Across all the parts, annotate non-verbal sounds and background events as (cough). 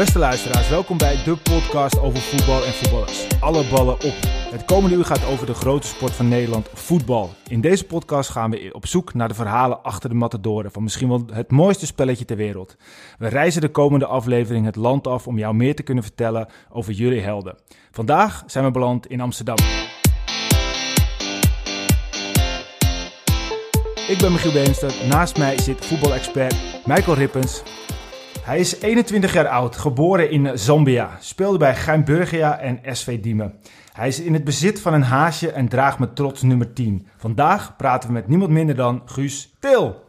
Beste luisteraars, welkom bij de podcast over voetbal en voetballers. Alle ballen op. Het komende uur gaat over de grote sport van Nederland, voetbal. In deze podcast gaan we op zoek naar de verhalen achter de matadoren van misschien wel het mooiste spelletje ter wereld. We reizen de komende aflevering het land af om jou meer te kunnen vertellen over jullie helden. Vandaag zijn we beland in Amsterdam. Ik ben Michiel Beemster. Naast mij zit voetbalexpert Michael Rippens. Hij is 21 jaar oud, geboren in Zambia, speelde bij Geimburgia en SV Diemen. Hij is in het bezit van een haasje en draagt met trots nummer 10. Vandaag praten we met niemand minder dan Guus Til.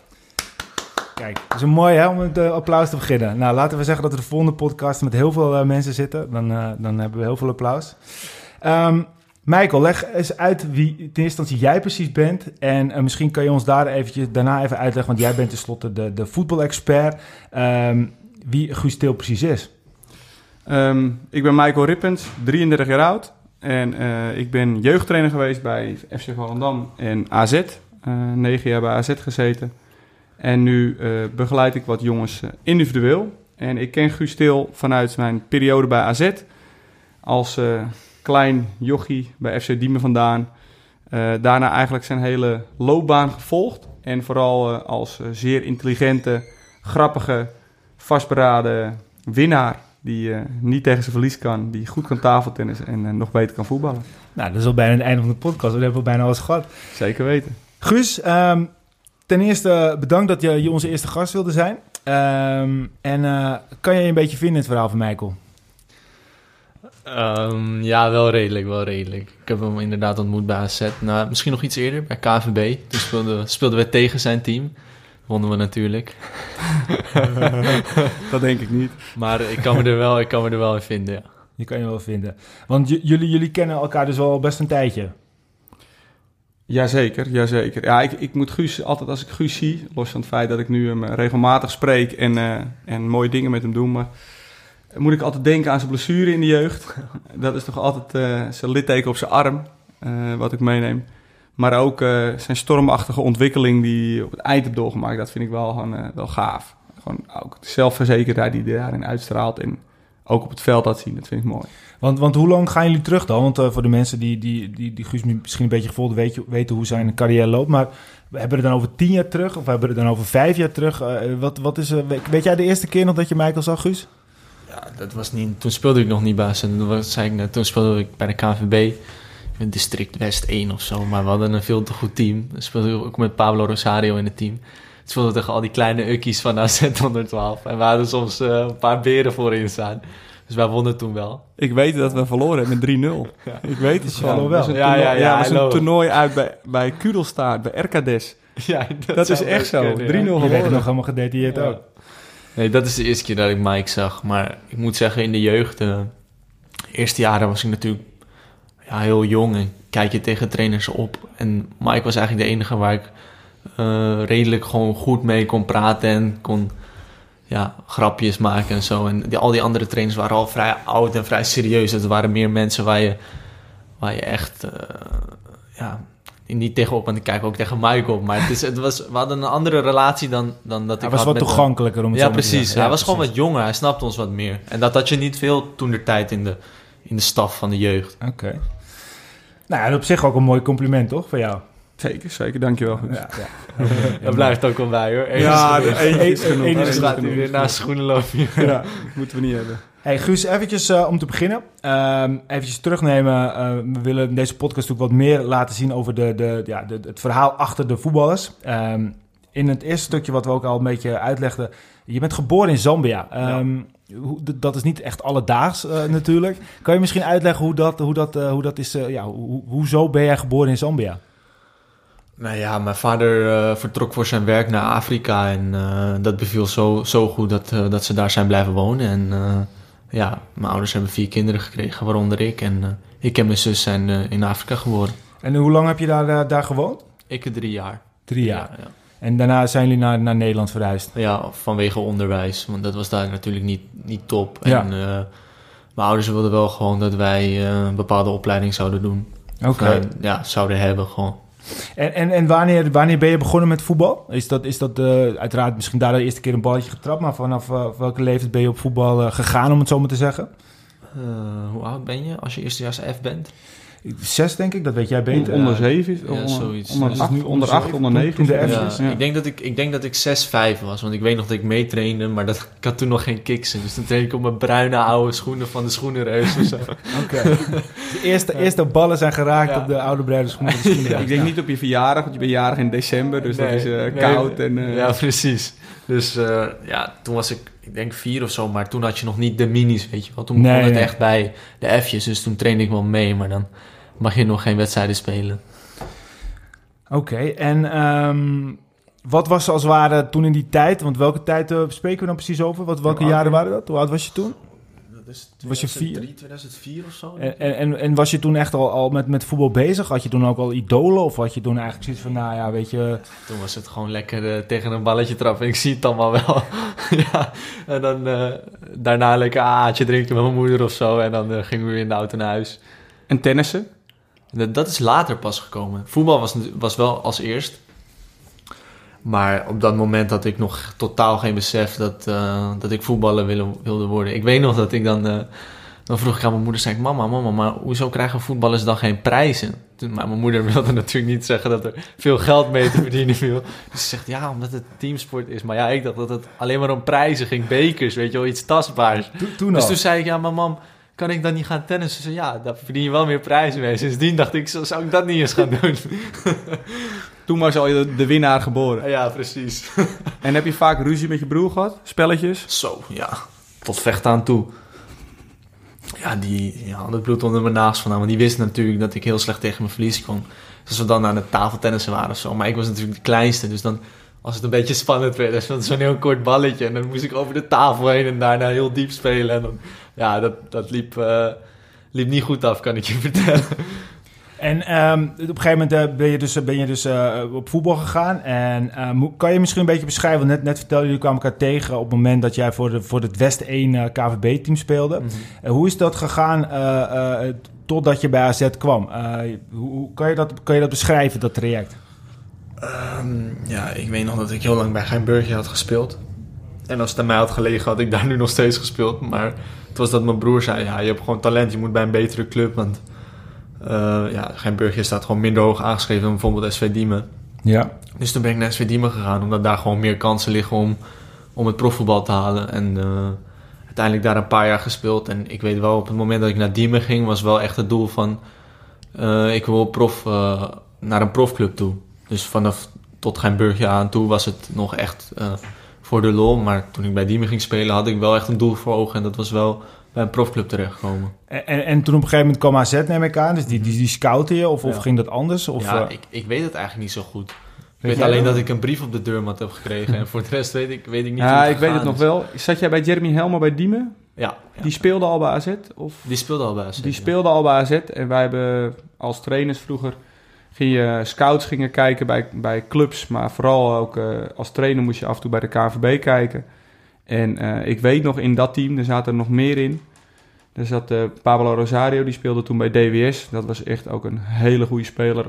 Kijk, is een mooi hè, om het uh, applaus te beginnen. Nou, laten we zeggen dat we de volgende podcast met heel veel uh, mensen zitten. Dan, uh, dan hebben we heel veel applaus. Um, Michael, leg eens uit wie ten eerste instantie jij precies bent. En misschien kan je ons daar eventjes, daarna even uitleggen, want jij bent tenslotte de, de voetbalexpert. Um, wie Guus precies is. Um, ik ben Michael Rippens, 33 jaar oud. En uh, ik ben jeugdtrainer geweest bij FC Volendam en AZ. Uh, negen jaar bij AZ gezeten. En nu uh, begeleid ik wat jongens individueel. En ik ken Guus Til vanuit mijn periode bij AZ. Als klein jochie bij FC Diemen vandaan. daarna eigenlijk zijn hele loopbaan gevolgd. En vooral als zeer intelligente, grappige vastberaden winnaar die uh, niet tegen zijn verlies kan, die goed kan tafeltennissen en uh, nog beter kan voetballen. Nou, dat is al bijna het einde van de podcast. We hebben al bijna alles gehad. Zeker weten. Guus, um, ten eerste bedankt dat je, je onze eerste gast wilde zijn. Um, en uh, kan je je een beetje vinden in het verhaal van Michael? Um, ja, wel redelijk, wel redelijk. Ik heb hem inderdaad ontmoet bij AZ. Nou, misschien nog iets eerder, bij KVB. Toen speelden, speelden we tegen zijn team wonnen we natuurlijk. (laughs) dat denk ik niet. Maar ik kan me er wel, ik kan me er wel in vinden, ja. Je kan je wel vinden. Want jullie, jullie kennen elkaar dus al best een tijdje. Jazeker, jazeker. Ja, ik, ik moet Guus, altijd als ik Guus zie, los van het feit dat ik nu hem regelmatig spreek en, uh, en mooie dingen met hem doe, maar moet ik altijd denken aan zijn blessure in de jeugd. (laughs) dat is toch altijd uh, zijn litteken op zijn arm, uh, wat ik meeneem. Maar ook uh, zijn stormachtige ontwikkeling die op het eind heeft doorgemaakt, dat vind ik wel, gewoon, uh, wel gaaf. Gewoon ook de zelfverzekerdheid die hij daarin uitstraalt en ook op het veld laat zien, dat vind ik mooi. Want, want hoe lang gaan jullie terug dan? Want uh, voor de mensen die, die, die, die Guus misschien een beetje gevolgd weet, weten hoe zijn carrière loopt. Maar we hebben we het dan over tien jaar terug of hebben we het dan over vijf jaar terug? wat, wat is, weet jij de eerste keer nog dat je Michael zag, Guus? Ja, dat was niet, toen speelde ik nog niet baas. En dat zei ik net, toen speelde ik bij de KVB district West 1 of zo. Maar we hadden een veel te goed team. We speelden ook met Pablo Rosario in het team. Het speelde tegen al die kleine ukkies van AZ 112. En we hadden soms uh, een paar beren voorin staan. Dus wij wonnen toen wel. Ik weet dat we verloren hebben met 3-0. (laughs) Ja. Ik weet het gewoon. Ja, wel. Een ja, ja, ja, ja, was een toernooi uit bij, bij Kudelstaart, bij RKDS. (laughs) Ja, dat, dat is echt zo. 3-0 verloren. Je nog helemaal gedetailleerd ja. ook. Nee, dat is de eerste keer dat ik Mike zag. Maar ik moet zeggen, in de jeugd... Uh, eerste jaren was ik natuurlijk ja, heel jong en kijk je tegen trainers op. En Mike was eigenlijk de enige waar ik uh, redelijk gewoon goed mee kon praten en kon ja, grapjes maken en zo. En die, al die andere trainers waren al vrij oud en vrij serieus. Het waren meer mensen waar je, waar je echt uh, ja, niet tegenop aan te kijken, ook tegen Mike op. Maar het is, het was, we hadden een andere relatie dan, dan dat ik Hij was wat toegankelijker om het Ja, zo precies. te zeggen. hij was gewoon wat jonger. Hij snapte ons wat meer. En dat had je niet veel toen de tijd in de, in de staf van de jeugd. Oké. Okay. Nou, dat op zich ook een mooi compliment, toch, van jou? Zeker, zeker. Dankjewel. Ja, ja. (laughs) dat blijft ook wel bij, hoor. Eén ja, is één is genoeg. Eén is gaat weer naast schoenen lopen. ja, moeten we niet hebben. Hey Guus, eventjes uh, om te beginnen. Um, eventjes terugnemen. Uh, we willen in deze podcast natuurlijk wat meer laten zien over de, de, ja, de, het verhaal achter de voetballers. Um, in het eerste stukje wat we ook al een beetje uitlegden. Je bent geboren in Zambia. Um, ja. Dat is niet echt alledaags uh, natuurlijk. Kan je misschien uitleggen hoe dat, hoe dat, uh, hoe dat is? Uh, ja, ho hoezo ben jij geboren in Zambia? Nou ja, mijn vader uh, vertrok voor zijn werk naar Afrika en uh, dat beviel zo, zo goed dat, uh, dat ze daar zijn blijven wonen. En ja, mijn ouders hebben vier kinderen gekregen, waaronder ik. En ik en mijn zus zijn in Afrika geboren. En hoe lang heb je daar, daar gewoond? Ik drie jaar. Drie jaar? Ja, ja. En daarna zijn jullie naar, naar Nederland verhuisd? Ja, vanwege onderwijs, want dat was daar natuurlijk niet, niet top. Ja. En mijn ouders wilden wel gewoon dat wij een bepaalde opleiding zouden doen. Oké. Okay. ja, zouden hebben gewoon. En, en, en wanneer, wanneer ben je begonnen met voetbal? Is dat, is dat uiteraard misschien daar de eerste keer een balletje getrapt, maar vanaf welke leeftijd ben je op voetbal gegaan, om het zo maar te zeggen? hoe oud ben je als je eerstejaars F bent? Zes, denk ik, dat weet jij beter. Onder zeven, ja, onder, zoiets. Onder, acht, nu onder acht, onder negen. De ja, ja. Ik, denk dat ik, ik denk dat ik 6-5 was, want ik weet nog dat ik meetrainde, maar dat, (laughs) ik had toen nog geen kicks. Dus toen trainde ik op mijn bruine oude schoenen van de schoenenreus of zo. (laughs) Oké. (laughs) De eerste, eerste ballen zijn geraakt op de oude bruine schoenen van de schoenenreus. ik denk niet op je verjaardag, want je bent jarig in december, dus nee, dat is uh, koud. Nee, en, uh, ja, precies. Dus uh, ja, toen was ik, ik denk vier of zo, maar toen had je nog niet de minis, weet je wel. Toen begon het echt bij de F'jes, dus toen trainde ik wel mee, maar dan mag je nog geen wedstrijden spelen. Oké, okay, en um, wat was als het ware toen in die tijd? Want welke tijd uh, spreken we dan precies over? Wat, welke jaren waren dat? Hoe oud was je toen? Dat is 2003, was je vier? 2004 of zo. En, en, en, was je toen echt al, al met, met voetbal bezig? Had je toen ook al idolen? Of had je toen eigenlijk zoiets van, nou ja, weet je... Toen was het gewoon lekker uh, tegen een balletje trappen. Ik zie het allemaal wel. (laughs) ja, en dan uh, daarna lekker aatje drinken met mijn moeder of zo. En dan gingen we weer in de auto naar huis. En tennissen? Dat is later pas gekomen. Voetbal was, was wel als eerst. Maar op dat moment had ik nog totaal geen besef dat, uh, dat ik voetballer wilde, wilde worden. Ik weet nog dat ik dan... Uh, dan vroeg ik aan mijn moeder, zei ik, mama, mama, maar hoezo krijgen voetballers dan geen prijzen? Maar mijn moeder (laughs) wilde natuurlijk niet zeggen dat er veel geld mee te verdienen viel. Dus ze zegt, ja, omdat het teamsport is. Maar ja, ik dacht dat het alleen maar om prijzen ging, bekers, weet je wel, iets tastbaars. Toen, toen dus toen zei ik, ja, maar mam, kan ik dan niet gaan tennissen? Ja, daar verdien je wel meer prijzen mee. Sindsdien dacht ik, zou ik dat niet eens gaan (laughs) doen? Toen was al de, de winnaar geboren. Ja, precies. (laughs) en heb je vaak ruzie met je broer gehad? Spelletjes? Zo, ja. Tot vechten aan toe. Ja, die, had het bloed onder mijn naast vandaan. Want die wist natuurlijk dat ik heel slecht tegen mijn verlies kon. Dus als we dan aan het tafeltennissen waren of zo. Maar ik was natuurlijk de kleinste, dus dan als het een beetje spannend werd. Dus dat zo'n heel kort balletje. En dan moest ik over de tafel heen en daarna heel diep spelen. En dan, ja, dat, dat liep, uh, liep niet goed af, kan ik je (laughs) vertellen. En um, op een gegeven moment uh, ben je dus, ben je dus uh, op voetbal gegaan. En uh, kan je misschien een beetje beschrijven, net, net vertelde jullie kwamen elkaar tegen op het moment dat jij voor, de, voor het West 1 KVB-team speelde. Mm -hmm. hoe is dat gegaan totdat je bij AZ kwam? hoe kan je, dat, kan je dat beschrijven, dat traject? Um, ja, ik weet nog dat ik heel lang bij Geinburgje had gespeeld. En als het aan mij had gelegen, had ik daar nu nog steeds gespeeld. Maar het was dat mijn broer zei: Ja, je hebt gewoon talent, je moet bij een betere club. Want uh, ja, Geinburgje staat gewoon minder hoog aangeschreven dan bijvoorbeeld SV Diemen. Ja. Dus toen ben ik naar SV Diemen gegaan, omdat daar gewoon meer kansen liggen om, om het profvoetbal te halen. En uh, uiteindelijk daar een paar jaar gespeeld. En ik weet wel, op het moment dat ik naar Diemen ging, was wel echt het doel van: uh, ik wil prof, naar een profclub toe. Dus vanaf tot Geinburgje aan toe was het nog echt voor de lol. Maar toen ik bij Diemen ging spelen, had ik wel echt een doel voor ogen. En dat was wel bij een profclub terechtgekomen. En, en, en toen op een gegeven moment kwam AZ, neem ik aan. Dus die, die, die scouten je? Of, ja. of ging dat anders? Of, ja, ik, ik weet het eigenlijk niet zo goed. Ik weet, weet alleen dat ik een brief op de deurmat heb gekregen. en voor de rest weet ik, weet ik niet Ja, ik weet het nog wel. Zat jij bij Jeremy Helmer bij Diemen? Ja, ja. Die speelde al bij AZ? Of? Die speelde al bij AZ. Die speelde al bij AZ. En wij hebben als trainers vroeger ging je scouts gingen kijken bij, bij clubs, maar vooral ook uh, als trainer moest je af en toe bij de KVB kijken. En uh, ik weet nog in dat team, er zaten er nog meer in. Er zat uh, Pablo Rosario, die speelde toen bij DWS. Dat was echt ook een hele goede speler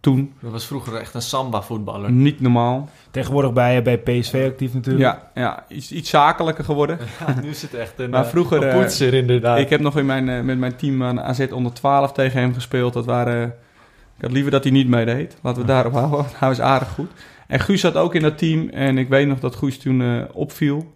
toen. Dat was vroeger echt een samba-voetballer. Niet normaal. Tegenwoordig bij, bij PSV actief natuurlijk. Ja, ja iets, iets zakelijker geworden. (laughs) Ja, nu is het echt een, maar vroeger, een poetser inderdaad. Ik heb nog in mijn, met mijn team aan AZ onder 12 tegen hem gespeeld. Dat waren... Ik had liever dat hij niet meedeed. Laten we daarop houden. (laughs) Hij was aardig goed. En Guus zat ook in dat team. En ik weet nog dat Guus toen uh, opviel.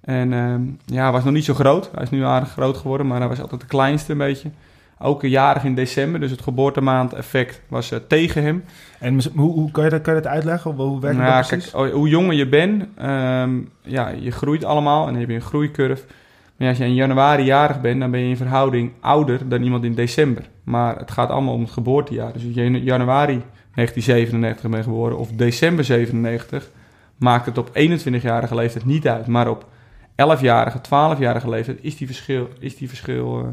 En uh, ja, hij was nog niet zo groot. Hij is nu aardig groot geworden. Maar hij was altijd de kleinste een beetje. Ook een jarig in december. Dus het geboortemaand effect was uh, tegen hem. En hoe, hoe kan, je dat, kan je dat uitleggen? Hoe werkt nou, dat precies? Kijk, hoe jonger je bent, um, ja, je groeit allemaal. En dan heb je een groeicurve. Maar als je in januari jarig bent, dan ben je in verhouding ouder dan iemand in december. Maar het gaat allemaal om het geboortejaar. Dus als je in januari 1997 bent geboren of december 97, maakt het op 21-jarige leeftijd niet uit. Maar op 11-jarige, 12-jarige leeftijd is die verschil, is die verschil uh,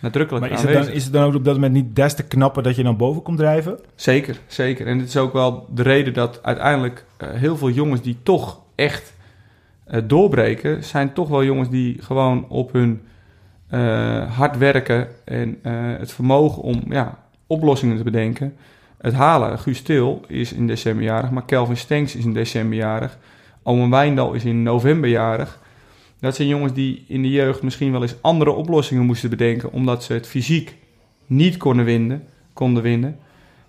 nadrukkelijk Maar is het, dan, is het dan ook op dat moment niet des te knapper dat je dan boven komt drijven? Zeker, zeker. En dit is ook wel de reden dat uiteindelijk uh, heel veel jongens die toch echt doorbreken, zijn toch wel jongens die gewoon op hun uh, hard werken en uh, het vermogen om ja, oplossingen te bedenken het halen. Guus Til is in december jarig, maar Kelvin Stenks is in december jarig. Omen Wijndal is in november jarig. Dat zijn jongens die in de jeugd misschien wel eens andere oplossingen moesten bedenken, omdat ze het fysiek niet konden winnen. Konden winnen.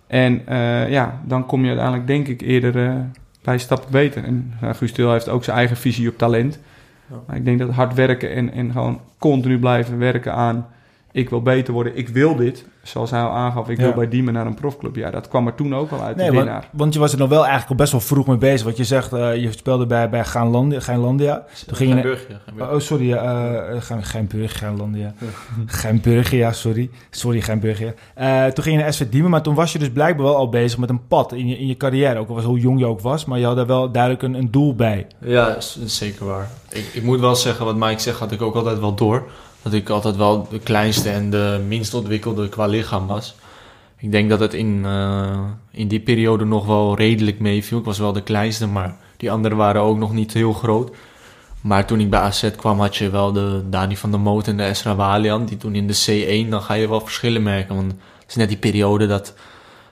En ja, dan kom je uiteindelijk denk ik eerder bij stap beter. En uh, Guus Til heeft ook zijn eigen visie op talent. Ja. Maar ik denk dat hard werken en, en gewoon continu blijven werken aan ik wil beter worden, ik wil dit. Zoals hij al aangaf, ik wil bij Diemen naar een profclub. Ja, dat kwam er toen ook al uit, nee, de winnaar. Want, want, je was er nog wel eigenlijk al best wel vroeg mee bezig. Wat je zegt, uh, je speelde bij, bij Gaanlandia. Gaanlandia. Toen ging je... Oh, sorry. Uh, Geinburg, Gaanlandia. Geinburgia, sorry. Sorry, Geinburgia. Uh, toen ging je naar SV (laughs) Diemen, maar toen was je dus blijkbaar wel al bezig met een pad in je, in je carrière. Ook al was hoe jong je ook was, maar je had daar wel duidelijk een, een doel bij. Ja, zeker waar. Ik, ik moet wel zeggen, wat Mike zegt, had ik ook altijd wel door dat ik altijd wel de kleinste en de minst ontwikkelde qua lichaam was. Ik denk dat het in, uh, in die periode nog wel redelijk meeviel. Ik was wel de kleinste, maar die anderen waren ook nog niet heel groot. Maar toen ik bij AZ kwam, had je wel de Dani van der Moot en de Esra Walian. Die toen in de C1, dan ga je wel verschillen merken. Want het is net die periode dat,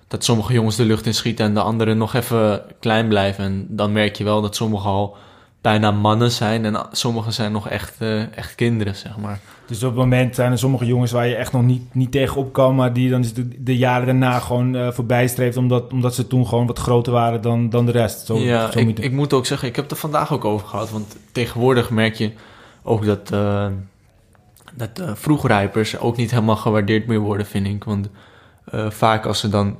dat sommige jongens de lucht in schieten en de anderen nog even klein blijven. En dan merk je wel dat sommigen al bijna mannen zijn en sommigen zijn nog echt, uh, echt kinderen, zeg maar. Dus op het moment zijn er sommige jongens waar je echt nog niet, niet tegenop kan, maar die dan de, de jaren daarna gewoon uh, voorbij streeft, omdat, omdat ze toen gewoon wat groter waren dan, dan de rest. Zo, ja, zo ik, ik moet ook zeggen, ik heb het er vandaag ook over gehad, want tegenwoordig merk je ook dat, uh, dat vroegrijpers ook niet helemaal gewaardeerd meer worden, vind ik. Want vaak als er dan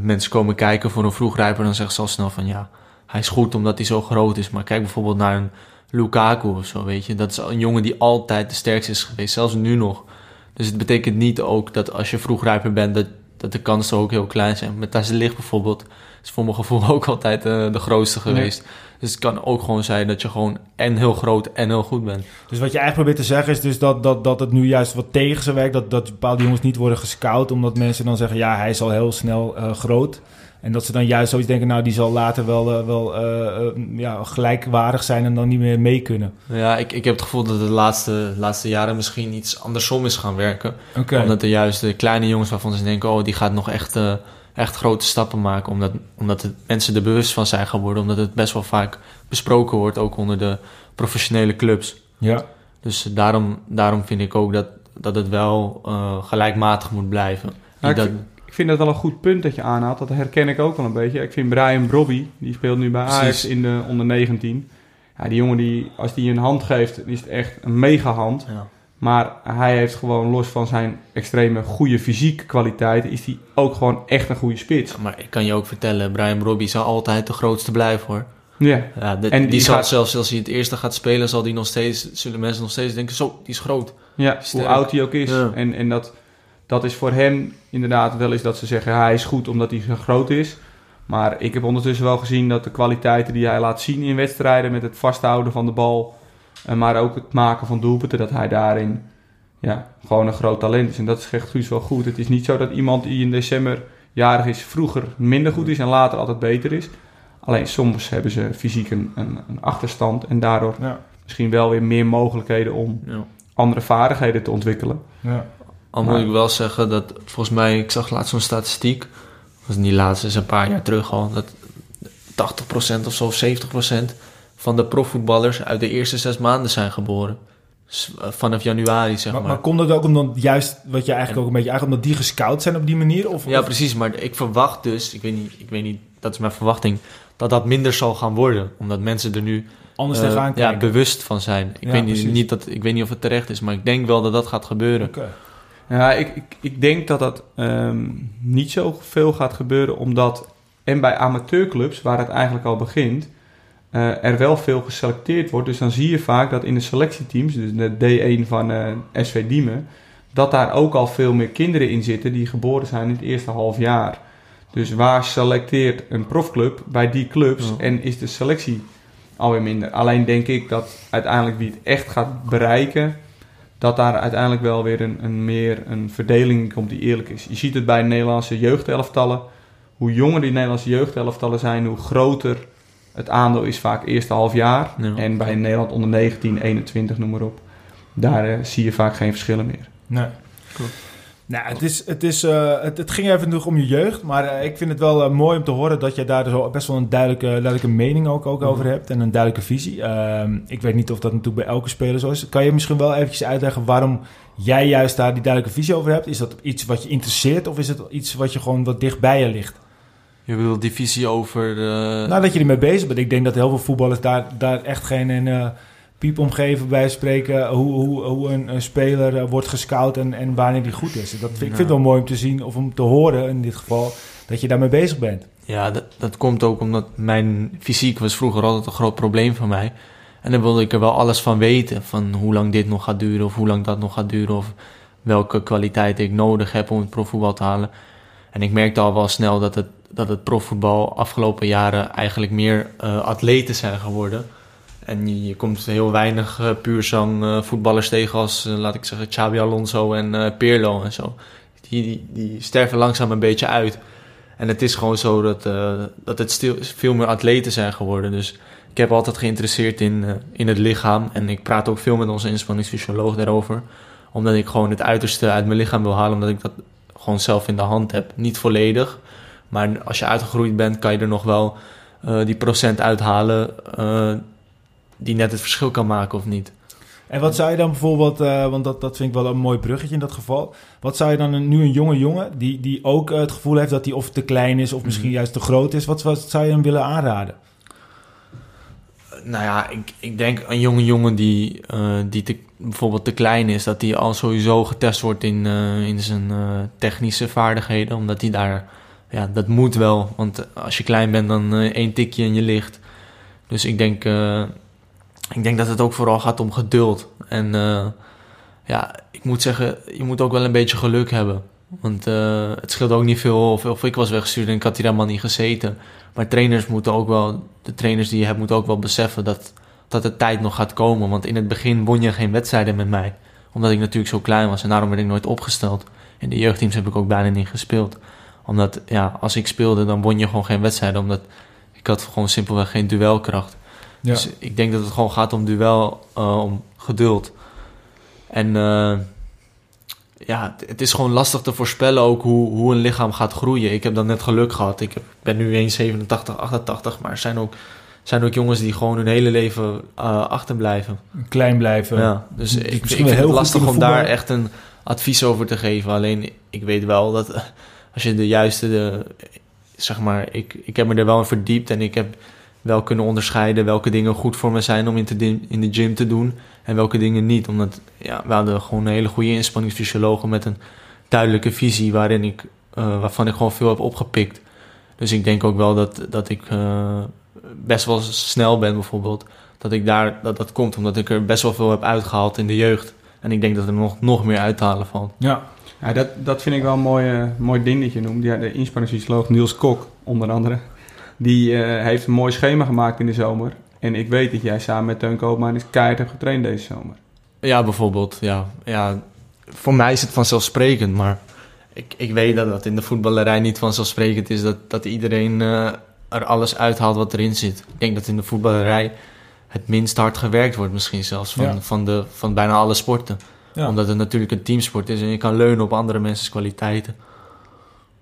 mensen komen kijken voor een vroegrijper, dan zeggen ze al snel van ja, hij is goed omdat hij zo groot is. Maar kijk bijvoorbeeld naar een Lukaku of zo, weet je. Dat is een jongen die altijd de sterkste is geweest, zelfs nu nog. Dus het betekent niet ook dat als je vroegrijper bent, dat, dat de kansen ook heel klein zijn. Met Thijs Licht bijvoorbeeld is voor mijn gevoel ook altijd uh, de grootste geweest. Dus het kan ook gewoon zijn dat je gewoon en heel groot en heel goed bent. Dus wat je eigenlijk probeert te zeggen is dus dat, dat, dat het nu juist wat tegen ze werkt. Dat, dat bepaalde jongens niet worden gescout. Omdat mensen dan zeggen, ja, hij is al heel snel uh, groot. En dat ze dan juist zoiets denken, nou, die zal later wel, uh, wel uh, ja, gelijkwaardig zijn en dan niet meer mee kunnen. Ja, ik, ik heb het gevoel dat de laatste, laatste jaren misschien iets andersom is gaan werken. Okay. Omdat er juist de kleine jongens waarvan ze denken, oh, die gaat nog echt, uh, echt grote stappen maken. Omdat, omdat mensen er bewust van zijn geworden. Omdat het best wel vaak besproken wordt, ook onder de professionele clubs. Ja. Dus daarom, daarom vind ik ook dat, dat het wel gelijkmatig moet blijven. Dat, ik vind dat wel een goed punt dat je aanhaalt. Dat herken ik ook wel een beetje. Ik vind Brian Brobby, die speelt nu bij Ajax in de onder 19. Ja, die jongen, die, als die een hand geeft, is het echt een mega hand. Ja. Maar hij heeft gewoon, los van zijn extreme goede fysieke kwaliteiten, is hij ook gewoon echt een goede spits. maar ik kan je ook vertellen, Brian Brobby zal altijd de grootste blijven hoor. Ja. ja en die, die zal zelfs als hij het eerste gaat spelen, zal die nog steeds, zullen mensen nog steeds denken, zo, die is groot. Ja, hoe oud hij ook is. En, en dat, dat is voor hem inderdaad wel eens dat ze zeggen hij is goed omdat hij zo groot is. Maar ik heb ondertussen wel gezien dat de kwaliteiten die hij laat zien in wedstrijden met het vasthouden van de bal, en maar ook het maken van doelpunten, dat hij daarin ja, gewoon een groot talent is. En dat is echt Guus wel goed. Het is niet zo dat iemand die in december jarig is vroeger minder goed is en later altijd beter is. Alleen soms hebben ze fysiek een, een, een achterstand en daardoor ja. misschien wel weer meer mogelijkheden om ja. andere vaardigheden te ontwikkelen. Ja. Al moet ik wel zeggen dat volgens mij, ik zag laatst zo'n statistiek, was niet laatst, is een paar jaar terug al, dat 80% of zo, of 70% van de profvoetballers uit de eerste zes maanden zijn geboren. Eh, vanaf januari, zeg maar. Maar, maar komt dat ook omdat juist, wat je eigenlijk ook een beetje eigenlijk omdat die gescout zijn op die manier? Of, ja, precies. Maar ik verwacht dus, ik weet, niet, ik weet niet, dat is mijn verwachting, dat dat minder zal gaan worden. Omdat mensen er nu anders uh, ja, bewust van zijn. Ik, weet niet, niet dat, ik weet niet of het terecht is, maar ik denk wel dat dat gaat gebeuren. Okay. Ja, ik, ik, ik denk dat dat um, niet zo veel gaat gebeuren, omdat en bij amateurclubs, waar het eigenlijk al begint, uh, er wel veel geselecteerd wordt. Dus dan zie je vaak dat in de selectieteams, dus de D1 van uh, SV Diemen, dat daar ook al veel meer kinderen in zitten die geboren zijn in het eerste half jaar. Dus waar selecteert een profclub bij die clubs ja. en is de selectie alweer minder. Alleen denk ik dat uiteindelijk wie het echt gaat bereiken, dat daar uiteindelijk wel weer een, een meer een verdeling komt die eerlijk is. Je ziet het bij Nederlandse jeugdelftallen. Hoe jonger die Nederlandse jeugdelftallen zijn, hoe groter het aandeel is vaak eerste half jaar. Ja. En bij Nederland onder 19, 21, noem maar op. Daar uh, zie je vaak geen verschillen meer. Nee, klopt. Nou, het, is, het, is, uh, het, het, ging even nog om je jeugd. Maar uh, ik vind het wel uh, mooi om te horen dat je daar dus best wel een duidelijke, duidelijke mening ook, ook over hebt. En een duidelijke visie. Ehm, ik weet niet of dat natuurlijk bij elke speler zo is. Kan je misschien wel eventjes uitleggen waarom jij juist daar die duidelijke visie over hebt? Is dat iets wat je interesseert of is het iets wat je gewoon wat dicht bij je ligt? Je bedoelt die visie over... Nou, dat je ermee bezig bent. Ik denk dat heel veel voetballers daar, daar echt geen piep omgeven bij spreken hoe, hoe, hoe een, speler eh, wordt gescout en, en wanneer die goed is. Dat, Ik vind het wel mooi om te zien of om te horen in dit geval dat je daarmee bezig bent. Ja, dat, dat komt ook omdat mijn fysiek was vroeger altijd een groot probleem van mij. En dan wilde ik er wel alles van weten. Van hoe lang dit nog gaat duren of hoe lang dat nog gaat duren. Of welke kwaliteit ik nodig heb om het profvoetbal te halen. En ik merkte al wel snel dat het, dat het profvoetbal afgelopen jaren eigenlijk meer uh, atleten zijn geworden en je, komt heel weinig uh, puurzang uh, voetballers tegen als, uh, laat ik zeggen, Xabi Alonso en Pirlo en zo. Die, die, die, sterven langzaam een beetje uit. En het is gewoon zo dat, dat het veel meer atleten zijn geworden. Dus ik heb altijd geïnteresseerd in, in het lichaam. En ik praat ook veel met onze inspanningsfysioloog daarover. Omdat ik gewoon het uiterste uit mijn lichaam wil halen. Omdat ik dat gewoon zelf in de hand heb. Niet volledig. Maar als je uitgegroeid bent, kan je er nog wel die procent uithalen die net het verschil kan maken of niet. En wat zou je dan bijvoorbeeld, uh, want dat, dat vind ik wel een mooi bruggetje in dat geval. Wat zou je dan een, nu een jonge jongen die, die ook uh, het gevoel heeft dat hij of te klein is of misschien mm. juist te groot is, wat, wat zou je hem willen aanraden? Nou ja, ik, ik denk een jonge jongen die, uh, die te, bijvoorbeeld te klein is, dat hij al sowieso getest wordt in, in zijn technische vaardigheden. Omdat hij daar, ja, dat moet wel. Want als je klein bent, dan één tikje in je ligt. Dus ik denk ik denk dat het ook vooral gaat om geduld. En uh, ja, ik moet zeggen, je moet ook wel een beetje geluk hebben. Want uh, het scheelt ook niet veel of, of, ik was weggestuurd en ik had hier helemaal niet gezeten. Maar trainers moeten ook wel, de trainers die je hebt, moeten ook wel beseffen dat, dat de tijd nog gaat komen. Want in het begin won je geen wedstrijden met mij. Omdat ik natuurlijk zo klein was en daarom werd ik nooit opgesteld. In de jeugdteams heb ik ook bijna niet gespeeld. Omdat, ja, als ik speelde, dan won je gewoon geen wedstrijden. Omdat ik had gewoon simpelweg geen duelkracht. Ja. Dus ik denk dat het gewoon gaat om duel, uh, om geduld. En uh, ja, het is gewoon lastig te voorspellen ook hoe, hoe een lichaam gaat groeien. Ik heb dan net geluk gehad. Ik ben nu 1,87, 88, maar er zijn ook, zijn ook jongens die gewoon hun hele leven uh, achterblijven. Klein blijven. Ja, dus ik, ik vind het lastig om daar echt een advies over te geven. Alleen ik weet wel dat (laughs) als je de juiste, de, zeg maar, ik, ik heb me er wel in verdiept en ik heb wel kunnen onderscheiden welke dingen goed voor me zijn om in, te, in de gym te doen en welke dingen niet. Omdat ja, we hadden gewoon een hele goede inspanningsfysiologen met een duidelijke visie waarin ik, uh, waarvan ik gewoon veel heb opgepikt. Dus ik denk ook wel dat, dat ik uh, best wel snel ben bijvoorbeeld. Dat ik daar, dat, dat komt omdat ik er best wel veel heb uitgehaald in de jeugd. En ik denk dat er nog, nog meer uit te halen valt. Ja, ja dat, dat vind ik wel een mooi, uh, mooi ding dat je noemt. Ja, de inspanningsfysioloog Niels Kok, onder andere. Die uh, heeft een mooi schema gemaakt in de zomer. En ik weet dat jij samen met Teun Koopman is keihard hebt getraind deze zomer. Ja, bijvoorbeeld. Ja. Ja, voor mij is het vanzelfsprekend, maar ik, ik weet dat dat in de voetballerij niet vanzelfsprekend is. Dat, dat iedereen uh, er alles uithaalt wat erin zit. Ik denk dat in de voetballerij het minst hard gewerkt wordt misschien zelfs van, ja. van, de, van bijna alle sporten. Ja. Omdat het natuurlijk een teamsport is en je kan leunen op andere mensen's kwaliteiten.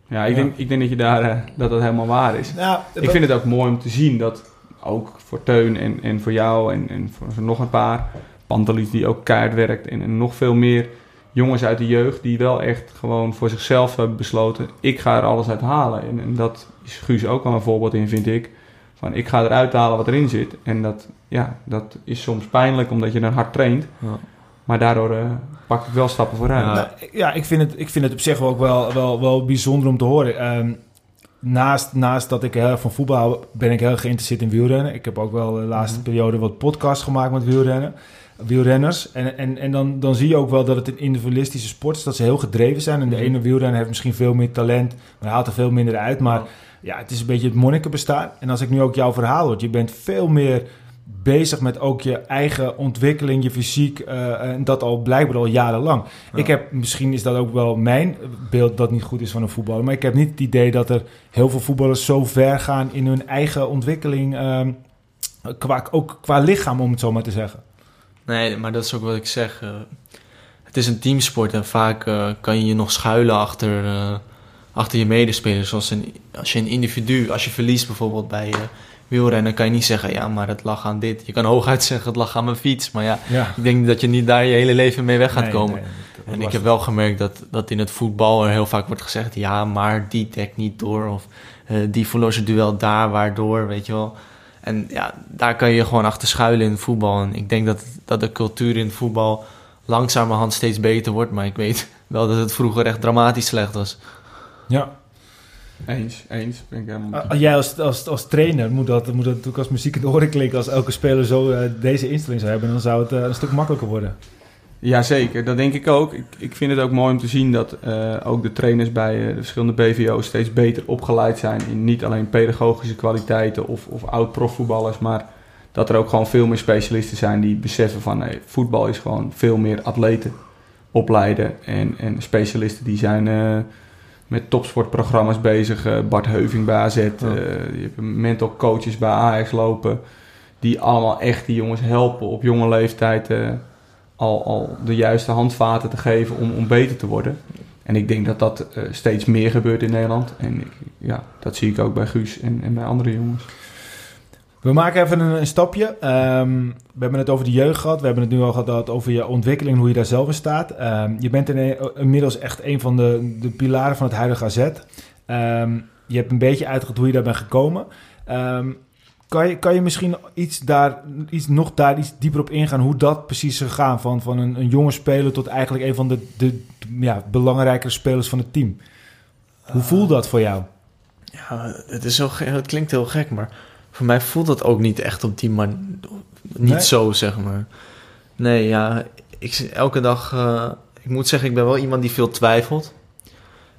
Ja, ik, Denk, ik denk dat je daar uh, dat dat helemaal waar is. Ja, ik vind het ook mooi om te zien dat ook voor Teun en, en voor jou en, en voor nog een paar, Pantelis die ook keihard werkt en, en, nog veel meer jongens uit de jeugd die wel echt gewoon voor zichzelf hebben besloten, ik ga er alles uit halen. En, en dat is Guus ook wel een voorbeeld in, vind ik. Van ik ga eruit halen wat erin zit. En dat, ja, dat is soms pijnlijk omdat je dan hard traint. Ja. Maar daardoor uh, pak ik wel stappen vooruit. Ja, nou, ja ik, vind het, ik vind het op zich ook wel, wel, wel bijzonder om te horen. Um, naast, naast dat ik heel erg van voetbal hou, ben ik heel geïnteresseerd in wielrennen. Ik heb ook wel de laatste mhm. periode wat podcasts gemaakt met wielrennen. Wielrenners. En, en, en dan, dan zie je ook wel dat het een individualistische sport is. Dat ze heel gedreven zijn. En de mhm. ene wielrenner heeft misschien veel meer talent. Maar hij haalt er veel minder uit. Maar ja, het is een beetje het monnikenbestaan. En als ik nu ook jouw verhaal hoor. Je bent veel meer bezig met ook je eigen ontwikkeling, je fysiek. Uh, en dat al blijkbaar al jarenlang. Ik heb, misschien is dat ook wel mijn beeld dat niet goed is van een voetballer. Maar ik heb niet het idee dat er heel veel voetballers zo ver gaan in hun eigen ontwikkeling. Uh, qua, ook qua lichaam, om het zo maar te zeggen. Nee, maar dat is ook wat ik zeg. Uh, het is een teamsport en vaak eh, kan je je nog schuilen achter, eh, achter je medespelers. Zoals een, als je een individu, als je verliest bijvoorbeeld bij wielrennen, kan je niet zeggen, ja, maar het lag aan dit. Je kan hooguit (laughs) zeggen, het lag aan mijn fiets. Maar ja, Ja. ik denk dat je niet daar je hele leven mee weg gaat Nee, komen. nee, En ik heb wel gemerkt dat, dat in het voetbal er heel vaak wordt gezegd... ja, maar die dekt niet door of eh, die verloor zijn duel daar, waardoor, weet je wel. En ja, daar kan je gewoon achter schuilen in het voetbal. En ik denk dat, dat de cultuur in het voetbal langzamerhand steeds beter wordt. Maar ik weet (laughs) wel dat het vroeger echt dramatisch slecht was. Ja. Eens, eens. Ben ik helemaal... Ah, Jij als, als, als trainer moet dat, moet dat natuurlijk als muziek in de oren klinken. Als elke speler zo eh, deze instelling zou hebben, dan zou het eh, een stuk makkelijker worden. Jazeker, dat denk ik ook. Ik, ik vind het ook mooi om te zien dat eh, ook de trainers bij de verschillende BVO's steeds beter opgeleid zijn in niet alleen pedagogische kwaliteiten of, of oud-profvoetballers, maar dat er ook gewoon veel meer specialisten zijn die beseffen van hey, voetbal is gewoon veel meer atleten opleiden en, en specialisten die zijn met topsportprogramma's bezig. Eh, Bart Heuving bij AZ, eh, je hebt mental coaches bij Ajax lopen die allemaal echt die jongens helpen op jonge leeftijd eh, al, al de juiste handvaten te geven om, om beter te worden. En ik denk dat dat steeds meer gebeurt in Nederland. En ik, ja, dat zie ik ook bij Guus en, en bij andere jongens. We maken even een, een stapje. Ehm, we hebben het over de jeugd gehad. We hebben het nu al gehad over je ontwikkeling, hoe je daar zelf in staat. Ehm, je bent in- inmiddels echt een van de, de pilaren van het huidige AZ. Ehm, je hebt een beetje uitgelegd hoe je daar bent gekomen. Kan, je, kan je misschien iets daar, iets, nog daar iets dieper op ingaan hoe dat precies is gegaan? Van, van een, een jonge speler tot eigenlijk een van de, de ja, belangrijkere spelers van het team. Hoe voelt dat voor jou? Ja, het, is zo, ge- het klinkt heel gek, maar voor mij voelt dat ook niet echt op die manier. Niet Nee? zo, zeg maar. Nee, ja, ik elke dag. eh, ik moet zeggen, ik ben wel iemand die veel twijfelt.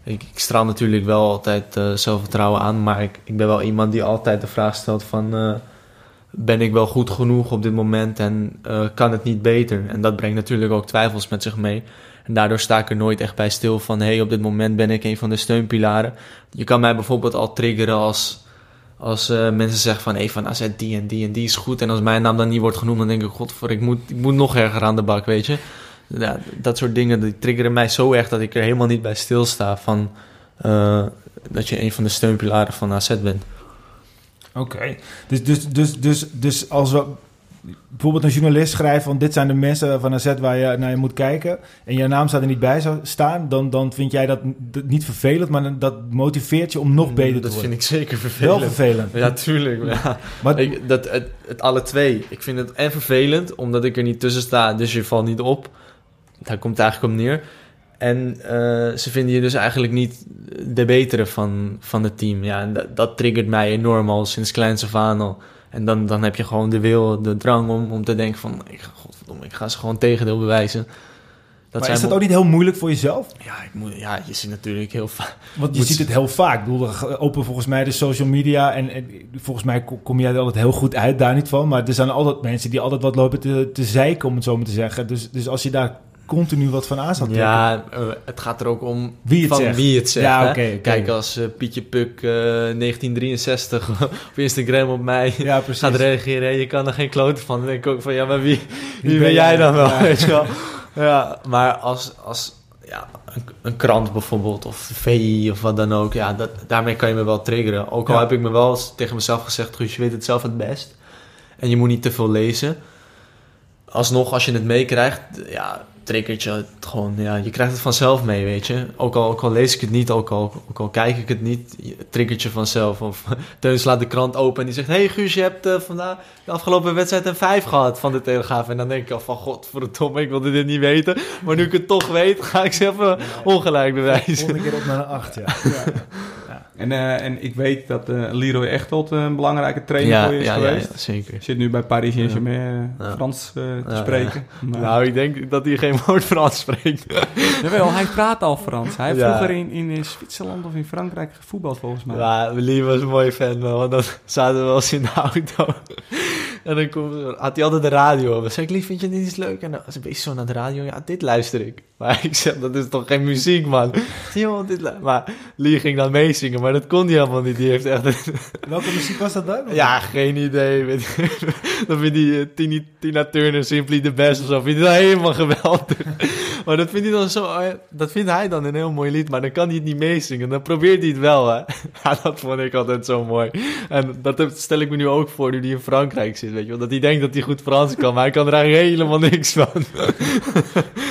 Ik, ik straal natuurlijk wel altijd eh, zelfvertrouwen aan, maar ik, ik ben wel iemand die altijd de vraag stelt van... eh, ben ik wel goed genoeg op dit moment en kan het niet beter? En dat brengt natuurlijk ook twijfels met zich mee. En daardoor sta ik er nooit echt bij stil van... hé, hey, op dit moment ben ik een van de steunpilaren. Je kan mij bijvoorbeeld al triggeren als, als eh, mensen zeggen van... hey, van AZ die en die en die is goed. En als mijn naam dan niet wordt genoemd, dan denk ik... godver, ik moet, ik moet nog erger aan de bak, weet je. Ja, dat soort dingen die triggeren mij zo erg... dat ik er helemaal niet bij stilsta van... eh, dat je een van de steunpilaren van AZ bent. Oké, dus, dus, dus, dus, dus als we bijvoorbeeld een journalist schrijft van dit zijn de mensen van AZ waar je naar je moet kijken en je naam staat er niet bij zou staan, dan, dan vind jij dat niet vervelend, maar dat motiveert je om nog beter te Mm, Dat worden. vind ik zeker Wel vervelend. vervelend. Ja, tuurlijk. Ja. Maar, Ik, dat, het, het alle twee. Ik vind het en vervelend, omdat ik er niet tussen sta, dus je valt niet op. Daar komt het eigenlijk op neer. En eh, ze vinden je dus eigenlijk niet de betere van, van het team. Ja, en dat, dat triggert mij enorm al sinds kleins af aan al. En dan, dan heb je gewoon de wil, de drang om, om te denken van... Ik, godverdomme, ik ga ze gewoon tegendeel bewijzen. Dat maar is dat ook niet heel moeilijk voor jezelf? Ja, ik moet, ja, je ziet natuurlijk heel vaak... Want je ziet het heel vaak. Ik bedoel, open volgens mij de social media en, en volgens mij ko- kom jij er altijd heel goed uit, daar niet van. Maar er zijn altijd mensen die altijd wat lopen te, te zeiken, om het zo maar te zeggen. Dus, dus als je daar continu wat van aan trekken. Ja, eh, het gaat er ook om Wie het van zegt. wie het zegt. Ja, hè? oké. Kijk, als eh, Pietje Puk eh, 1963 (laughs) op Instagram op mij Ja, gaat reageren... en je kan er geen kloten van. Dan denk ik ook van, ja, maar wie, wie, ben ben jij jij? dan wel? Ja. Weet je wel? Ja, maar als, als ja, een, een krant bijvoorbeeld, of VI of wat dan ook... Ja, dat, daarmee kan je me wel triggeren. Ook al Ja. heb ik me wel eens tegen mezelf gezegd... Guus, je weet het zelf het best. En je moet niet te veel lezen. Alsnog, als je het meekrijgt, ja, triggert je het gewoon. Ja, je krijgt het vanzelf mee, weet je. Ook al, ook al lees ik het niet, ook al, ook al kijk ik het niet, je- het triggert je vanzelf. Of (laughs) Teun slaat de krant open en die zegt... hey Guus, je hebt eh, vandaag de afgelopen wedstrijd een 5 gehad van de Telegraaf. En dan denk ik al van, godverdomme, ik wilde dit niet weten. Maar nu ik het toch weet, ga ik ze even ongelijk bewijzen. Volgende keer op naar een 8, ja. (laughs) En, eh, en ik weet dat eh, Leroy Echtold een belangrijke trainer Ja, voor je is ja, geweest. ja, zeker. Zit nu bij Paris Saint-Germain eh, Ja. Frans eh, te Ja, spreken. (laughs) Maar- Nou, ik denk dat hij geen woord Frans spreekt. (laughs) Jawel, hij praat al Frans. Hij heeft Ja. vroeger in, in eh, Zwitserland of in Frankrijk gevoetbald volgens mij. Ja, Lee was een mooie fan, man. Want dan (laughs) zaten we wel eens in de auto. En dan komt, had hij altijd de radio. Dan zei ik, Lee, vind je dit iets leuk? En dan was hij bezig zo naar de radio. Ja, dit luister ik. Maar (laughs) ik zeg, dat is toch geen muziek, man? (laughs) Joh, dit maar Lee ging dan meezingen, maar dat kon hij helemaal niet. Die heeft echt... (laughs) Welke muziek was dat dan? Ja, geen idee. Dan vindt hij eh, Tini- Tina Turner Simply the Best of zo. Vindt hij dat helemaal geweldig. Maar dat vindt, hij dan zo, eh, dat vindt hij dan een heel mooi lied, maar dan kan hij het niet meezingen. Dan probeert hij het wel, hè. Ja, dat vond ik altijd zo mooi. En dat stel ik me nu ook voor, nu hij in Frankrijk zit, weet je wel. Dat hij denkt dat hij goed Frans kan, maar hij kan er eigenlijk helemaal niks van.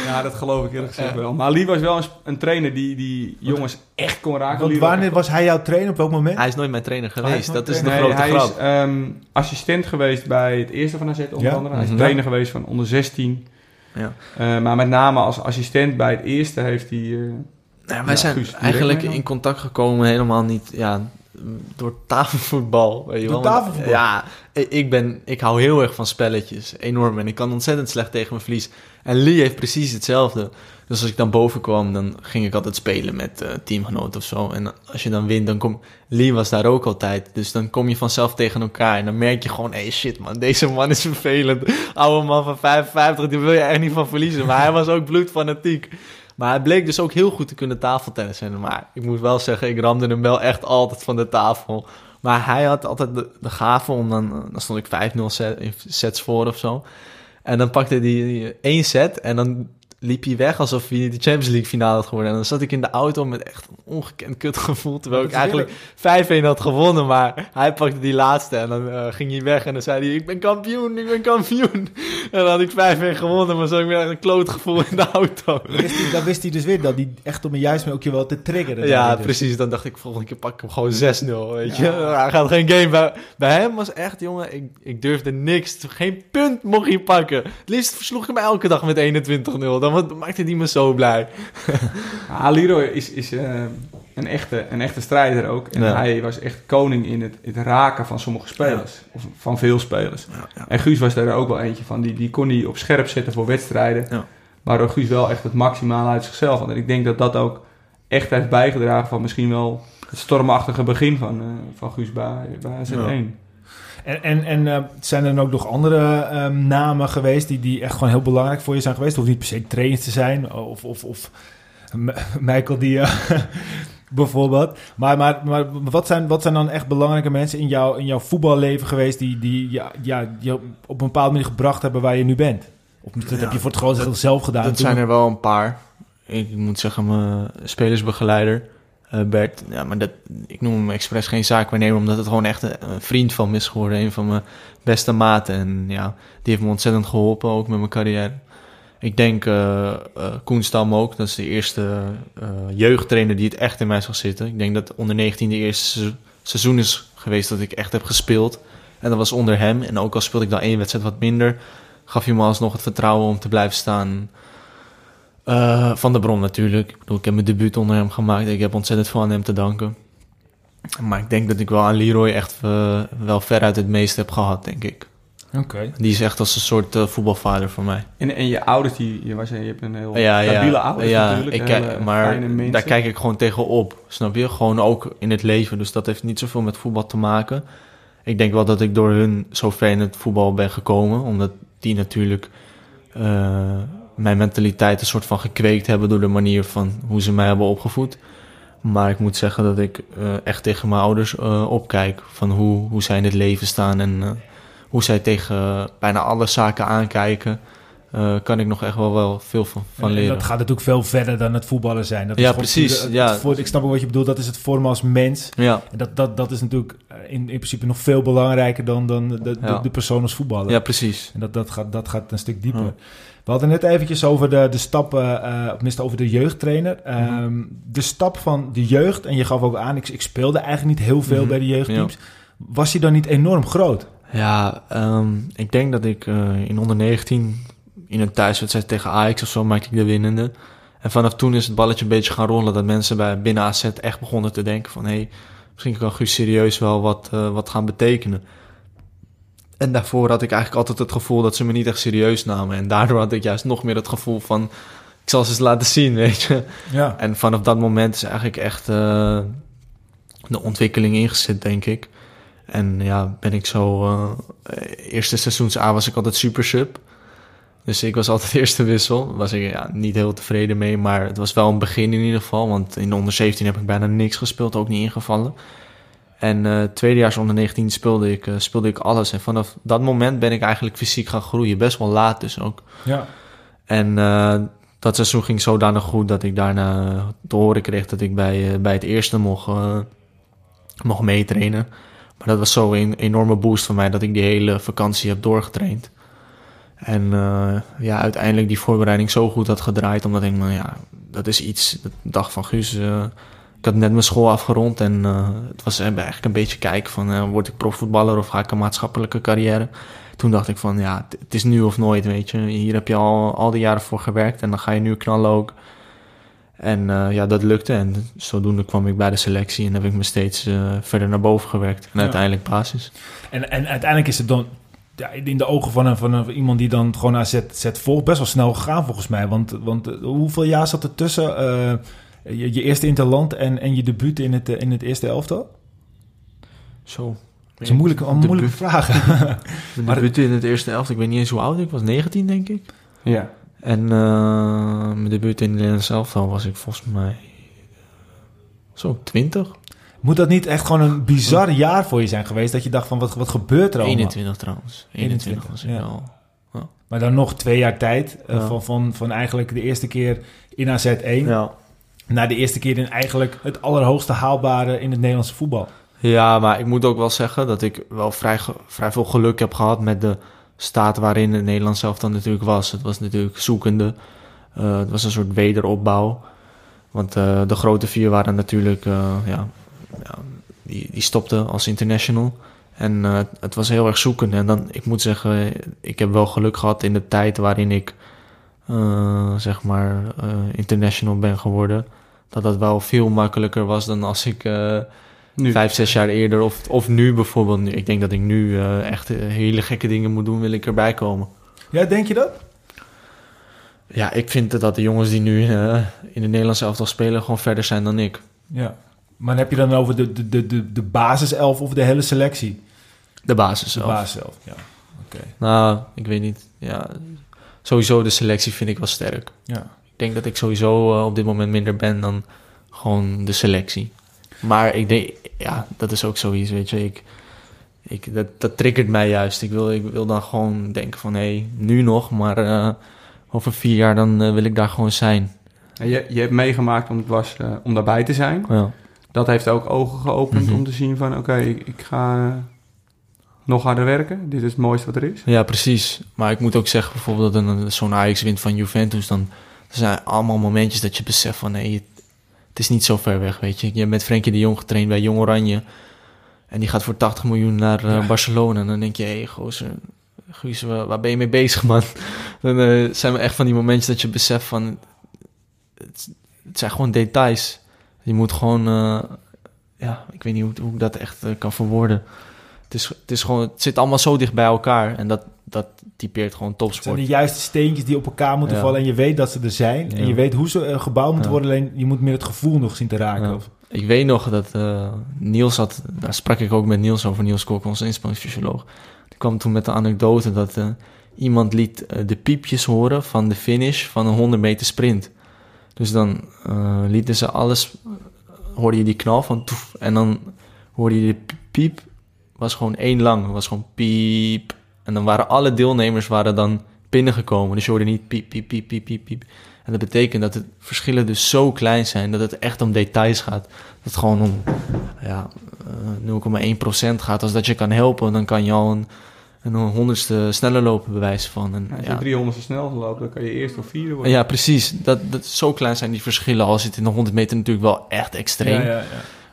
Ja, dat geloof ik eerlijk gezegd wel. Maar Ali was wel een, een trainer die, die jongens echt kon raken. Want wanneer was hij jouw trainer? Op welk moment? Hij is nooit mijn trainer hij geweest, dat is de Nee, grote hij grap. is ehm, assistent geweest bij het eerste van AZ onder Ja? andere. Hij is Mhm. trainer geweest van onder 16. Ja. Eh, maar met name als assistent bij het eerste heeft hij... eh, Nou, wij Ja, zijn Guus, eigenlijk in contact gekomen helemaal niet ja, door tafelvoetbal. Weet je Door wel. Want, tafelvoetbal? Ja, ik, ik ben, ik hou heel erg van spelletjes. Enorm. En ik kan ontzettend slecht tegen mijn verlies. En Lee heeft precies hetzelfde. Dus als ik dan boven kwam, dan ging ik altijd spelen met eh teamgenoten of zo. En als je dan wint, dan kom... Lee was daar ook altijd. Dus dan kom je vanzelf tegen elkaar. En dan merk je gewoon, hey shit man, deze man is vervelend. Oude man van 55, die wil je echt niet van verliezen. Maar hij was ook bloedfanatiek. Maar hij bleek dus ook heel goed te kunnen tafeltennissen. Maar ik moet wel zeggen, ik ramde hem wel echt altijd van de tafel. Maar hij had altijd de, de gave om dan... Dan stond ik 5-0 set, in sets voor of zo. En dan pakte hij die één set en dan liep hij weg alsof hij de Champions League finale had geworden. En dan zat ik in de auto met echt een ongekend kutgevoel. Terwijl ik eigenlijk 5-1 had gewonnen. Maar hij pakte die laatste en dan eh, ging hij weg. En dan zei hij, ik ben kampioen, ik ben kampioen. (laughs) En dan had ik 5-1 gewonnen, maar zo ik weer een kloot gevoel in de auto. Dan wist, hij, dan wist hij dus weer dat hij echt om me juist mee ook je wel te triggeren. Ja, dus. precies. Dan dacht ik, volgende keer pak ik hem gewoon 6-0, weet je. (laughs) Hij gaat geen game bij... Bij hem was echt, jongen, ik, ik durfde niks. Geen punt mocht hij pakken. Het liefst versloeg ik hem elke dag met 21-0. Dan wa- maakte hij me zo blij. (laughs) Ah, Leroy is, is eh, een, echte, een echte strijder ook. En Ja. hij was echt koning in het, het raken van sommige spelers. Of van veel spelers. En Guus was daar ook wel eentje van. Die, die kon hij op scherp zetten voor wedstrijden. Waardoor Guus wel echt het maximale uit zichzelf had. En ik denk dat dat ook echt heeft bijgedragen van misschien wel het stormachtige begin van, eh, van Guus bij, bij AZ1. En, en, en eh, zijn er dan ook nog andere ehm, namen geweest die, die echt gewoon heel belangrijk voor je zijn geweest? Hoeft niet per se trainers te zijn of, of, of Michael die eh, (laughs) bijvoorbeeld. Maar, maar, maar wat, zijn, wat zijn dan echt belangrijke mensen in, jou, in jouw voetballeven geweest die, die ja, ja, je op een bepaalde manier gebracht hebben waar je nu bent? Of dat Ja, heb je voor het grootste zelf gedaan? Dat zijn er wel een paar. Ik moet zeggen, mijn spelersbegeleider, Bert. Ja, maar dat, ik noem hem expres geen zaakwaarnemer, omdat het gewoon echt een, vriend van me is geworden. Een van mijn beste maten. En ja, die heeft me ontzettend geholpen, ook met mijn carrière. Ik denk eh eh, Koen Stam ook. Dat is de eerste eh, jeugdtrainer die het echt in mij zag zitten. Ik denk dat onder 19 de eerste se- seizoen is geweest dat ik echt heb gespeeld. En dat was onder hem. En ook al speelde ik dan één wedstrijd wat minder, gaf hij me alsnog het vertrouwen om te blijven staan. Eh, van de bron natuurlijk. Ik bedoel, ik heb mijn debuut onder hem gemaakt. Ik heb ontzettend veel aan hem te danken. Maar ik denk dat ik wel aan Leroy echt eh, wel veruit het meeste heb gehad, denk ik. Oké. Die is echt als een soort eh, voetbalvader voor mij. En, en je ouders, die, je, was, je hebt een heel Ja, stabiele ja, ouders ja natuurlijk. ik, kijk- maar daar kijk ik gewoon tegenop. Snap je? Gewoon ook in het leven. Dus dat heeft niet zoveel met voetbal te maken. Ik denk wel dat ik door hun zo ver in het voetbal ben gekomen. Omdat die natuurlijk mijn mentaliteit een soort van gekweekt hebben door de manier van hoe ze mij hebben opgevoed. Maar ik moet zeggen dat ik eh, echt tegen mijn ouders eh, opkijk. Van hoe, hoe zij in het leven staan en eh, hoe zij tegen bijna alle zaken aankijken. kan ik nog echt wel, wel veel van, van En- en leren. dat gaat natuurlijk veel verder dan het voetballen zijn. Dat is Ja, gewoon precies, het- ja. het ik snap ook wat je bedoelt. Dat is het vormen als mens. Ja, En dat, dat, dat is natuurlijk in, in principe nog veel belangrijker dan, dan de, de, Ja. de persoon als voetballer. ja, precies. En dat, dat, gaat, dat gaat een stuk dieper. Ja. We hadden net eventjes over de, de stappen, eh of tenminste over de jeugdtrainer. Mhm. Ehm, de stap van de jeugd, en je gaf ook aan, ik, ik speelde eigenlijk niet heel veel Mhm, bij de jeugdteams. Was die dan niet enorm groot? Ja, ehm, ik denk dat ik eh, in onder 19 in een thuiswedstrijd tegen Ajax of zo maakte ik de winnende. En vanaf toen is het balletje een beetje gaan rollen. Dat mensen bij binnen AZ echt begonnen te denken van... hé, hey, misschien kan Guus serieus wel wat, eh, wat gaan betekenen. En daarvoor had ik eigenlijk altijd het gevoel dat ze me niet echt serieus namen. En daardoor had ik juist nog meer het gevoel van... ik zal ze eens laten zien, weet je. Ja. En vanaf dat moment is eigenlijk echt eh, de ontwikkeling ingezet, denk ik. En ja, ben ik zo... eh, eerste seizoens A was ik altijd super sub. Dus ik was altijd (laughs) eerste wissel. Was ik ja, niet heel tevreden mee, maar het was wel een begin in ieder geval. Want in de onder 17 heb ik bijna niks gespeeld, ook niet ingevallen. En eh tweedejaars onder 19 speelde ik, eh, speelde ik alles. En vanaf dat moment ben ik eigenlijk fysiek gaan groeien. Best wel laat dus ook. ja. En eh, dat seizoen ging zodanig goed dat ik daarna te horen kreeg dat ik bij, bij het eerste mocht, uh, mocht meetrainen. Maar dat was zo een enorme boost voor mij dat ik die hele vakantie heb doorgetraind. En uh, ja, uiteindelijk die voorbereiding zo goed had gedraaid, omdat ik, nou ja, dat is iets, de dag van Guus, uh, ik had net mijn school afgerond en uh, het was eigenlijk een beetje kijken van, word ik profvoetballer of ga ik een maatschappelijke carrière? Toen dacht ik van, ja, het is nu of nooit, weet je. Hier heb je al, al die jaren voor gewerkt en dan ga je nu knallen ook. En ja, dat lukte en zodoende kwam ik bij de selectie en heb ik me steeds verder naar boven gewerkt. En ja. uiteindelijk basis. En, en uiteindelijk is het dan ja, in de ogen van, een, van een, iemand die dan gewoon AZ zet volgt, best wel snel gegaan volgens mij. Want, want hoeveel jaar zat er tussen je, je, eerste interland en, en je debuut in het, in het eerste elftal? Zo. Dat is een moeilijke, een moeilijke vraag. (laughs) maar debuut in het eerste elftal, ik weet niet eens hoe oud ik was, 19 denk ik. Ja. En uh, mijn debuut in het Nederlands elftal was ik volgens mij zo 20. Moet dat niet echt gewoon een bizar jaar voor je zijn geweest? Dat je dacht van, wat, wat gebeurt er allemaal? 21 trouwens. 21, 21 was ik ja. Ja. Maar dan nog twee jaar tijd. Uh, ja. van, van, van eigenlijk de eerste keer in AZ1... Ja. Naar de eerste keer in eigenlijk het allerhoogste haalbare in het Nederlandse voetbal. Ja, maar ik moet ook wel zeggen dat ik wel vrij, vrij veel geluk heb gehad... met de staat waarin het Nederlands zelf dan natuurlijk was. Het was natuurlijk zoekende. Uh, het was een soort wederopbouw. Want uh, de grote vier waren natuurlijk... uh, ja, ja, die, die stopte als international. En het was heel erg zoeken. En dan, ik moet zeggen, ik heb wel geluk gehad in de tijd waarin ik, zeg maar, international ben geworden. Dat dat wel veel makkelijker was dan als ik nu. vijf, zes jaar eerder of, of nu bijvoorbeeld. Nu, ik denk dat ik nu echt hele gekke dingen moet doen, wil ik erbij komen. Ja, denk je dat? Ja, ik vind dat de jongens die nu in de Nederlandse elftal spelen gewoon verder zijn dan ik. Ja. Maar heb je dan over de, de, de, de, de basiself of de hele selectie? De basiself. De basiself, ja. Oké. Okay. Nou, ik weet niet. Ja, sowieso de selectie vind ik wel sterk. Ja. Denk dat ik sowieso uh, op dit moment minder ben dan gewoon de selectie. Maar ik denk, ja, dat is ook zoiets, weet je. Ik, ik, dat, dat triggert mij juist. Ik wil, ik wil dan gewoon denken van, hé, hey, nu nog, maar uh, over vier jaar dan uh, wil ik daar gewoon zijn. Je, je hebt meegemaakt om, het was, om daarbij te zijn. Ja dat heeft ook ogen geopend Mhm. mm -hmm. om te zien van... oké, okay, ik, ik, ga nog harder werken. Dit is het mooiste wat er is. Ja, precies. Maar ik moet ook zeggen bijvoorbeeld dat een, zo'n Ajax wint van Juventus... dan er zijn allemaal momentjes dat je beseft van... nee, het, is niet zo ver weg, weet je. Je hebt met Frenkie de Jong getraind bij Jong Oranje... en die gaat voor 80 miljoen naar uh, ja. Barcelona. En dan denk je, hé, hey, gozer... Guus, waar, ben je mee bezig, man? (laughs) Dan uh, zijn we echt van die momentjes dat je beseft van... Het, het zijn gewoon details... Je moet gewoon, uh, ja, ik weet niet hoe, hoe ik dat echt kan verwoorden. Het, is, het, is gewoon, het zit allemaal zo dicht bij elkaar en dat, dat typeert gewoon topsport. Het zijn de juiste steentjes die op elkaar moeten ja. vallen en je weet dat ze er zijn. Ja. En je weet hoe ze uh, gebouwd moeten worden, alleen je moet meer het gevoel nog zien te raken. Of... Ik weet nog dat Niels had, daar sprak ik ook met Niels over, Niels Kok, onze inspanningsfysioloog. Die kwam toen met de anekdote dat iemand liet de piepjes horen van de finish van een 100 meter sprint. Dus dan lieten ze alles, hoorde je die knal van toef, en dan hoorde je de piep, was gewoon één lang, was gewoon piep. En dan waren alle deelnemers waren dan binnengekomen, dus je hoorde niet piep, piep, piep, piep, piep, piep. En dat betekent dat de verschillen dus zo klein zijn, dat het echt om details gaat. Dat het gewoon om ja, uh, 0,1% gaat. Als dat je kan helpen, dan kan je al een, een honderdste sneller lopen, bewijs van. En, ja, als je ja. 300 snel loopt, dan kan je eerst of vierde worden. Ja, precies. Dat, dat, zo klein zijn die verschillen. Al zit in de 100 meter natuurlijk wel echt extreem. Ja.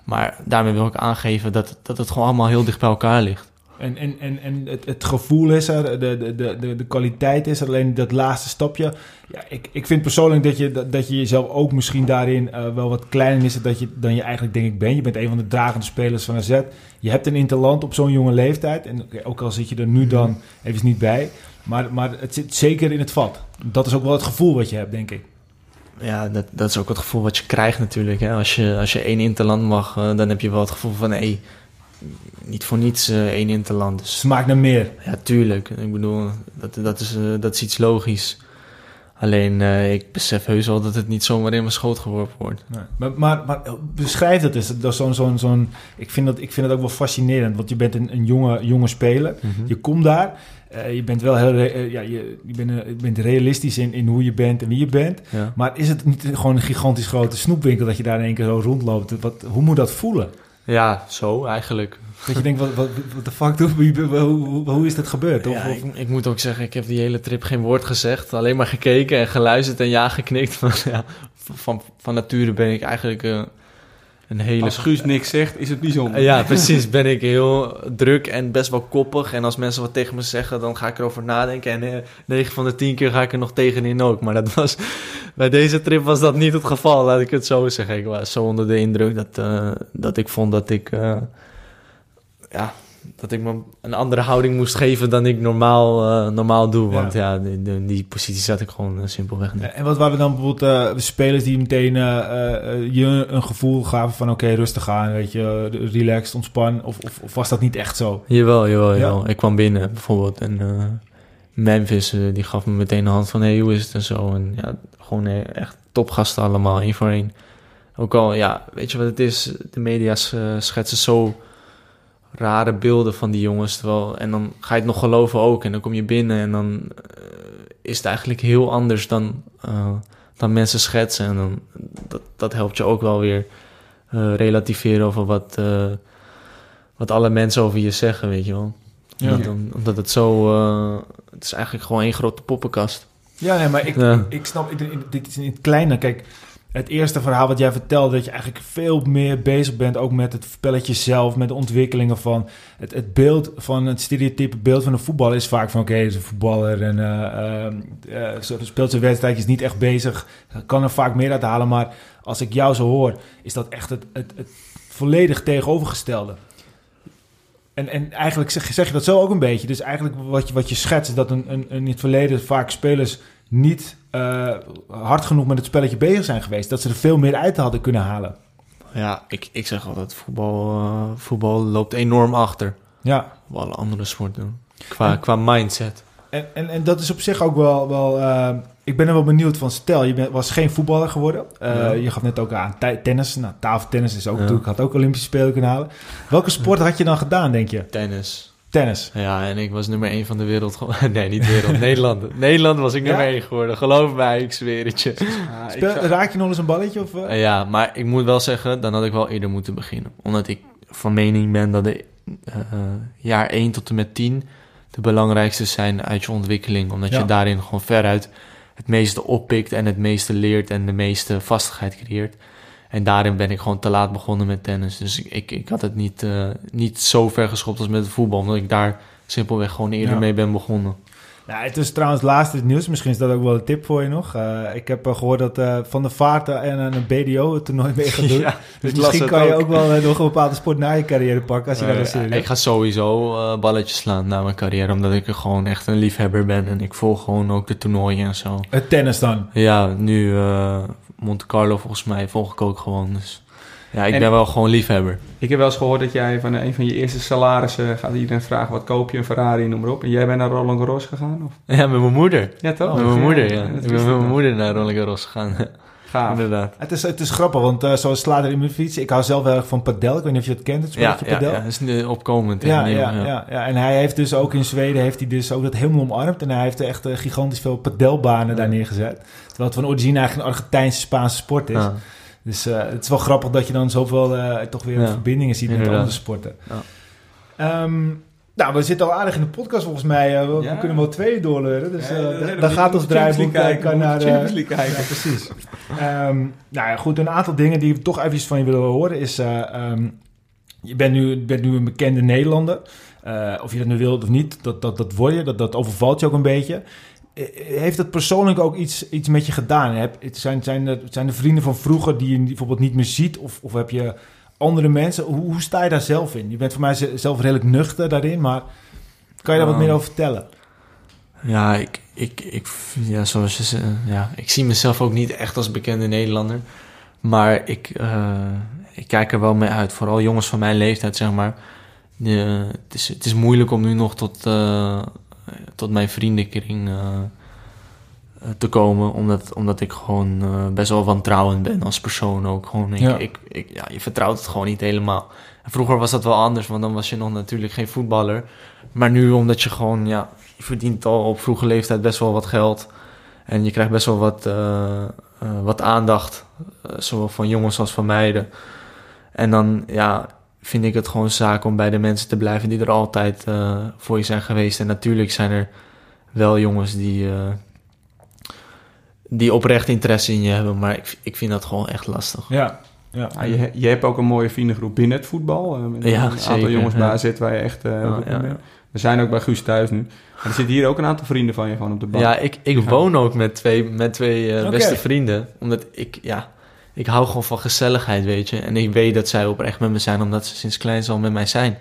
Maar daarmee wil ik aangeven dat, dat het gewoon allemaal heel dicht bij elkaar ligt. En, en, en, en het, het gevoel is er, de, de, de, de, kwaliteit is er, alleen dat laatste stapje. Ja, ik, ik vind persoonlijk dat je, dat, dat je jezelf ook misschien daarin uh, wel wat kleiner is dat je, dan je eigenlijk denk ik bent. Je bent een van de dragende spelers van AZ. Je hebt een interland op zo'n jonge leeftijd. En okay, ook al zit je er nu dan even niet bij. Maar, maar het zit zeker in het vat. Dat is ook wel het gevoel wat je hebt, denk ik. Ja, dat, dat is ook het gevoel wat je krijgt natuurlijk. Hè. Als, je, als je één interland mag, uh, dan heb je wel het gevoel van... Hey, niet voor niets uh, één interland. Dus, Smaakt naar meer. Ja, tuurlijk. Ik bedoel, dat, dat, is, uh, dat is iets logisch. Alleen eh, ik besef heus wel dat het niet zomaar in mijn schoot geworpen wordt. Nee. Maar, maar, maar beschrijf dat eens. Dat zo'n, zo'n, zo'n, ik, vind dat, ik vind dat ook wel fascinerend. Want je bent een, een jonge, jonge speler. Mhm. Je komt daar. eh, je bent wel heel eh, ja, je, je, bent, eh, je bent realistisch in, in hoe je bent en wie je bent. Ja. Maar is het niet gewoon een gigantisch grote snoepwinkel dat je daar in één keer zo rondloopt? Wat, hoe moet dat voelen? Ja, zo eigenlijk. Dat je denkt, wat, wat, wat de fuck, doe, hoe, hoe, hoe, is dat gebeurd? Of, Ja, of- ik, ik moet ook zeggen, ik heb die hele trip geen woord gezegd. Alleen maar gekeken en geluisterd en ja geknikt. Van, (laughs) ja, van, van nature ben ik eigenlijk eh, een hele... Als Guus niks zegt, is het bijzonder. Ja, precies. Ben ik heel druk en best wel koppig. En als mensen wat tegen me zeggen, dan ga ik erover nadenken. En eh, 9 van de 10 keer ga ik er nog tegenin ook. Maar dat was, bij deze trip was dat niet het geval, laat ik het zo zeggen. Ik was zo onder de indruk dat, eh, dat ik vond dat ik, eh, ja, dat ik me een andere houding moest geven dan ik normaal, eh, normaal doe. Want ja, die, die, die positie zat ik gewoon eh, simpelweg niet. En wat waren dan bijvoorbeeld eh, spelers die meteen eh, eh, eh, je een gevoel gaven van oké, rustig aan, weet je, eh, relaxed, ontspan? Of, of, of was dat niet echt zo? Jawel, jawel, Ja. jawel. Ik kwam binnen bijvoorbeeld en eh, Memphis eh, die gaf me meteen de hand van hey, hoe is het en zo. En ja, gewoon eh, echt topgasten allemaal, één voor één. Ook al, ja, weet je wat het is? De media eh, schetsen zo rare beelden van die jongens. Terwijl, en dan ga je het nog geloven ook. En dan kom je binnen en dan eh, is het eigenlijk heel anders dan, eh, dan mensen schetsen. En dan, dat, dat helpt je ook wel weer eh, relativeren over wat, wat alle mensen over je zeggen, weet je wel. Ja. Omdat, dan- omdat het zo... het is eigenlijk gewoon één grote poppenkast. Ja, nee, maar ik, Ja. ik, snap, dit is in het kleine. Kijk, het eerste verhaal wat jij vertelde, dat je eigenlijk veel meer bezig bent, ook met het spelletje zelf, met de ontwikkelingen van het, het beeld van het stereotype beeld van een voetballer is vaak van oké, hij is een voetballer en zo speelt zijn wedstrijd, is niet echt bezig, kan er vaak meer uit halen. Maar als ik jou zo hoor, is dat echt het, het, het volledig tegenovergestelde. En, en eigenlijk zeg, zeg je dat zo ook een beetje. Dus eigenlijk wat je, wat je schetst, dat een, een in het verleden vaak spelers niet eh, hard genoeg met het spelletje bezig zijn geweest. Dat ze er veel meer uit hadden kunnen halen. Ja, ik, ik zeg altijd, voetbal, eh, voetbal loopt enorm achter Ja, op alle andere sporten. Qua, qua mindset. en, en, en dat is op zich ook wel... wel eh, ik ben er wel benieuwd van. Stel, je bent, was geen voetballer geworden. Ja. Je gaf net ook aan tennis. Nou, tafeltennis is ook Ja. natuurlijk, had ook Olympische Spelen kunnen halen. Welke sport had je dan gedaan, denk je? Tennis. Tennis. Ja, en ik was nummer 1 van de wereld. (laughs) Nee, niet wereld. Nederland. (laughs) Nederland was ik Ja? nummer 1 geworden. Geloof mij, ik zweer het je. Ah, ik Speel, zou- raak je nog eens een balletje? Of, eh? Ja, maar ik moet wel zeggen, dan had ik wel eerder moeten beginnen. Omdat ik van mening ben dat de eh, jaar 1 tot en met 10 de belangrijkste zijn uit je ontwikkeling. Omdat Ja. je daarin gewoon veruit het meeste oppikt en het meeste leert en de meeste vastigheid creëert. En daarin ben ik gewoon te laat begonnen met tennis. Dus ik, ik, ik had het niet, eh, niet zo ver geschopt als met het voetbal. Omdat ik daar simpelweg gewoon eerder Ja. mee ben begonnen. Nou, het is trouwens laatst in het nieuws. Misschien is dat ook wel een tip voor je nog. Eh, ik heb eh, gehoord dat Van der Vaart en een BDO het toernooi mee gaat (laughs) doen. Ja, dus misschien kan je ook. wel nog een bepaalde sport na je carrière pakken. Als je daar dan zin in ik ga sowieso balletjes slaan na mijn carrière, omdat ik er gewoon echt een liefhebber ben. En ik volg gewoon ook de toernooien en zo. Het tennis dan. Ja, nu Monte Carlo volgens mij volg ik ook gewoon. Dus ja, ik En- ben wel gewoon liefhebber. Ik heb wel eens gehoord dat jij van een van je eerste salarissen gaat iedereen vragen wat koop je, een Ferrari, noem maar op. En jij bent naar Roland Garros gegaan? Of? Ja, met mijn moeder. Ja, toch? met mijn moeder, ja. Ik ben met mijn moeder naar Roland Garros gegaan. Gaaf. Inderdaad. Het is, het is grappig, want eh, zoals Slater in mijn fiets, ik hou zelf heel erg van padel. Ik weet niet of je het kent, het Ja, spelletje ja, padel. ja, dat is nu opkomend. en Ja, nieuw, ja, ja. ja, en hij heeft dus ook in Zweden heeft hij dus ook dat helemaal omarmd. En hij heeft echt eh, gigantisch veel padelbanen daar neergezet. Terwijl het van origine eigenlijk een Argentijnse Spaanse sport is. Ja. Dus eh, het is wel grappig dat je dan zoveel eh, toch weer Ja, verbindingen ziet met andere sporten. Ja. Ehm, nou, we zitten al aardig in de podcast volgens mij. Eh, we, Ja. we kunnen wel twee doorleuren. Dus Ja, eh, da- gaat ons draaiboek eh, kan kijken, naar... moeten Champions League kijken. Ja, precies. Ehm, nou ja, goed. Een aantal dingen die we toch even van je willen horen is... eh, ehm, je bent nu, bent nu een bekende Nederlander. Of je dat nu wilt of niet, dat, dat, dat word je. Dat, dat overvalt je ook een beetje. Heeft dat persoonlijk ook iets, iets met je gedaan? Heb, het zijn, zijn, er, zijn er vrienden van vroeger die je bijvoorbeeld niet meer ziet? Of, of heb je andere mensen? Hoe, hoe sta je daar zelf in? Je bent voor mij ze- zelf redelijk nuchter daarin, maar kan je daar wat Oh. meer over vertellen? Ja, ik, ik, ik, ja, zoals je ze- ja, ik zie mezelf ook niet echt als bekende Nederlander. Maar ik, eh, ik kijk er wel mee uit. Vooral jongens van mijn leeftijd, zeg maar. Het, is, het is moeilijk om nu nog tot, eh, tot mijn vriendenkring eh, te komen. Omdat, omdat ik gewoon eh, best wel wantrouwend ben als persoon ook. Gewoon, ik, Ja. ik, ik, ja, je vertrouwt het gewoon niet helemaal. En vroeger was dat wel anders, want dan was je nog natuurlijk geen voetballer. Maar nu, omdat je gewoon, ja, je verdient al op vroege leeftijd best wel wat geld. En je krijgt best wel wat, eh, eh, wat aandacht, eh, zowel van jongens als van meiden. En dan, ja, vind ik het gewoon zaak om bij de mensen te blijven die er altijd eh, voor je zijn geweest. En natuurlijk zijn er wel jongens die, eh, die oprecht interesse in je hebben, maar ik, ik vind dat gewoon echt lastig. Ja, ja. Ja, je, je hebt ook een mooie vriendengroep binnen het voetbal. eh, met Ja, een aantal zeker, jongens ja. bij AZ waar je echt eh, Ja, ja, bent. We zijn ook bij Guus thuis nu. Maar er zitten hier ook een aantal vrienden van je gewoon op de bank. Ja, ik, ik Ja. woon ook met twee, met twee eh, beste vrienden. Omdat ik, ja, ik hou gewoon van gezelligheid, weet je. En ik weet dat zij oprecht met me zijn, omdat ze sinds kleins al met mij zijn.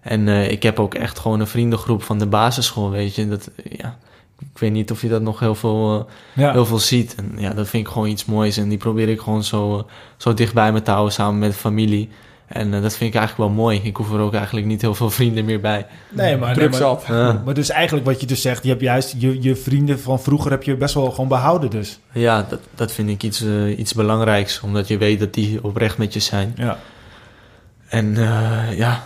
En eh, ik heb ook echt gewoon een vriendengroep van de basisschool, weet je. Dat, ja, ik weet niet of je dat nog heel veel, eh, ja. heel veel ziet. En ja, dat vind ik gewoon iets moois. En die probeer ik gewoon zo, eh, zo dicht bij me te houden, samen met de familie. En eh, dat vind ik eigenlijk wel mooi. Ik hoef er ook eigenlijk niet heel veel (laughs) vrienden meer bij. Nee, maar, Druk nee, maar. Ja. maar dus eigenlijk wat je dus zegt, je hebt juist je, je vrienden van vroeger heb je best wel gewoon behouden dus. Ja, dat, dat vind ik iets, iets belangrijks. Omdat je weet dat die oprecht met je zijn. Ja. En eh, ja,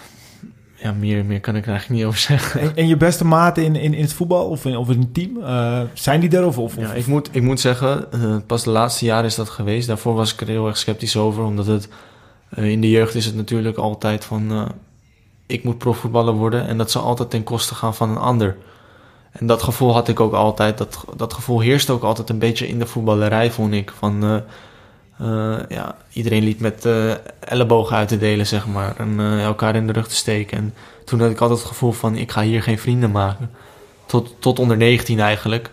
ja meer, meer kan ik er eigenlijk niet over zeggen. En, en je beste maten in, in, in het voetbal of in, of in een team, eh, zijn die er? Of, of, Ja, ik, moet, ik moet zeggen, eh, pas de laatste jaren is dat geweest. Daarvoor was ik er heel erg sceptisch over. Omdat het eh, in de jeugd is het natuurlijk altijd van... ik moet profvoetballer worden. En dat zal altijd ten koste gaan van een ander. En dat gevoel had ik ook altijd. Dat, dat gevoel heerst ook altijd een beetje in de voetballerij, vond ik. Van, eh, ja, iedereen liep met eh, ellebogen uit te delen, zeg maar. En eh, elkaar in de rug te steken. En toen had ik altijd het gevoel van, ik ga hier geen vrienden maken. Tot, tot onder 19 eigenlijk.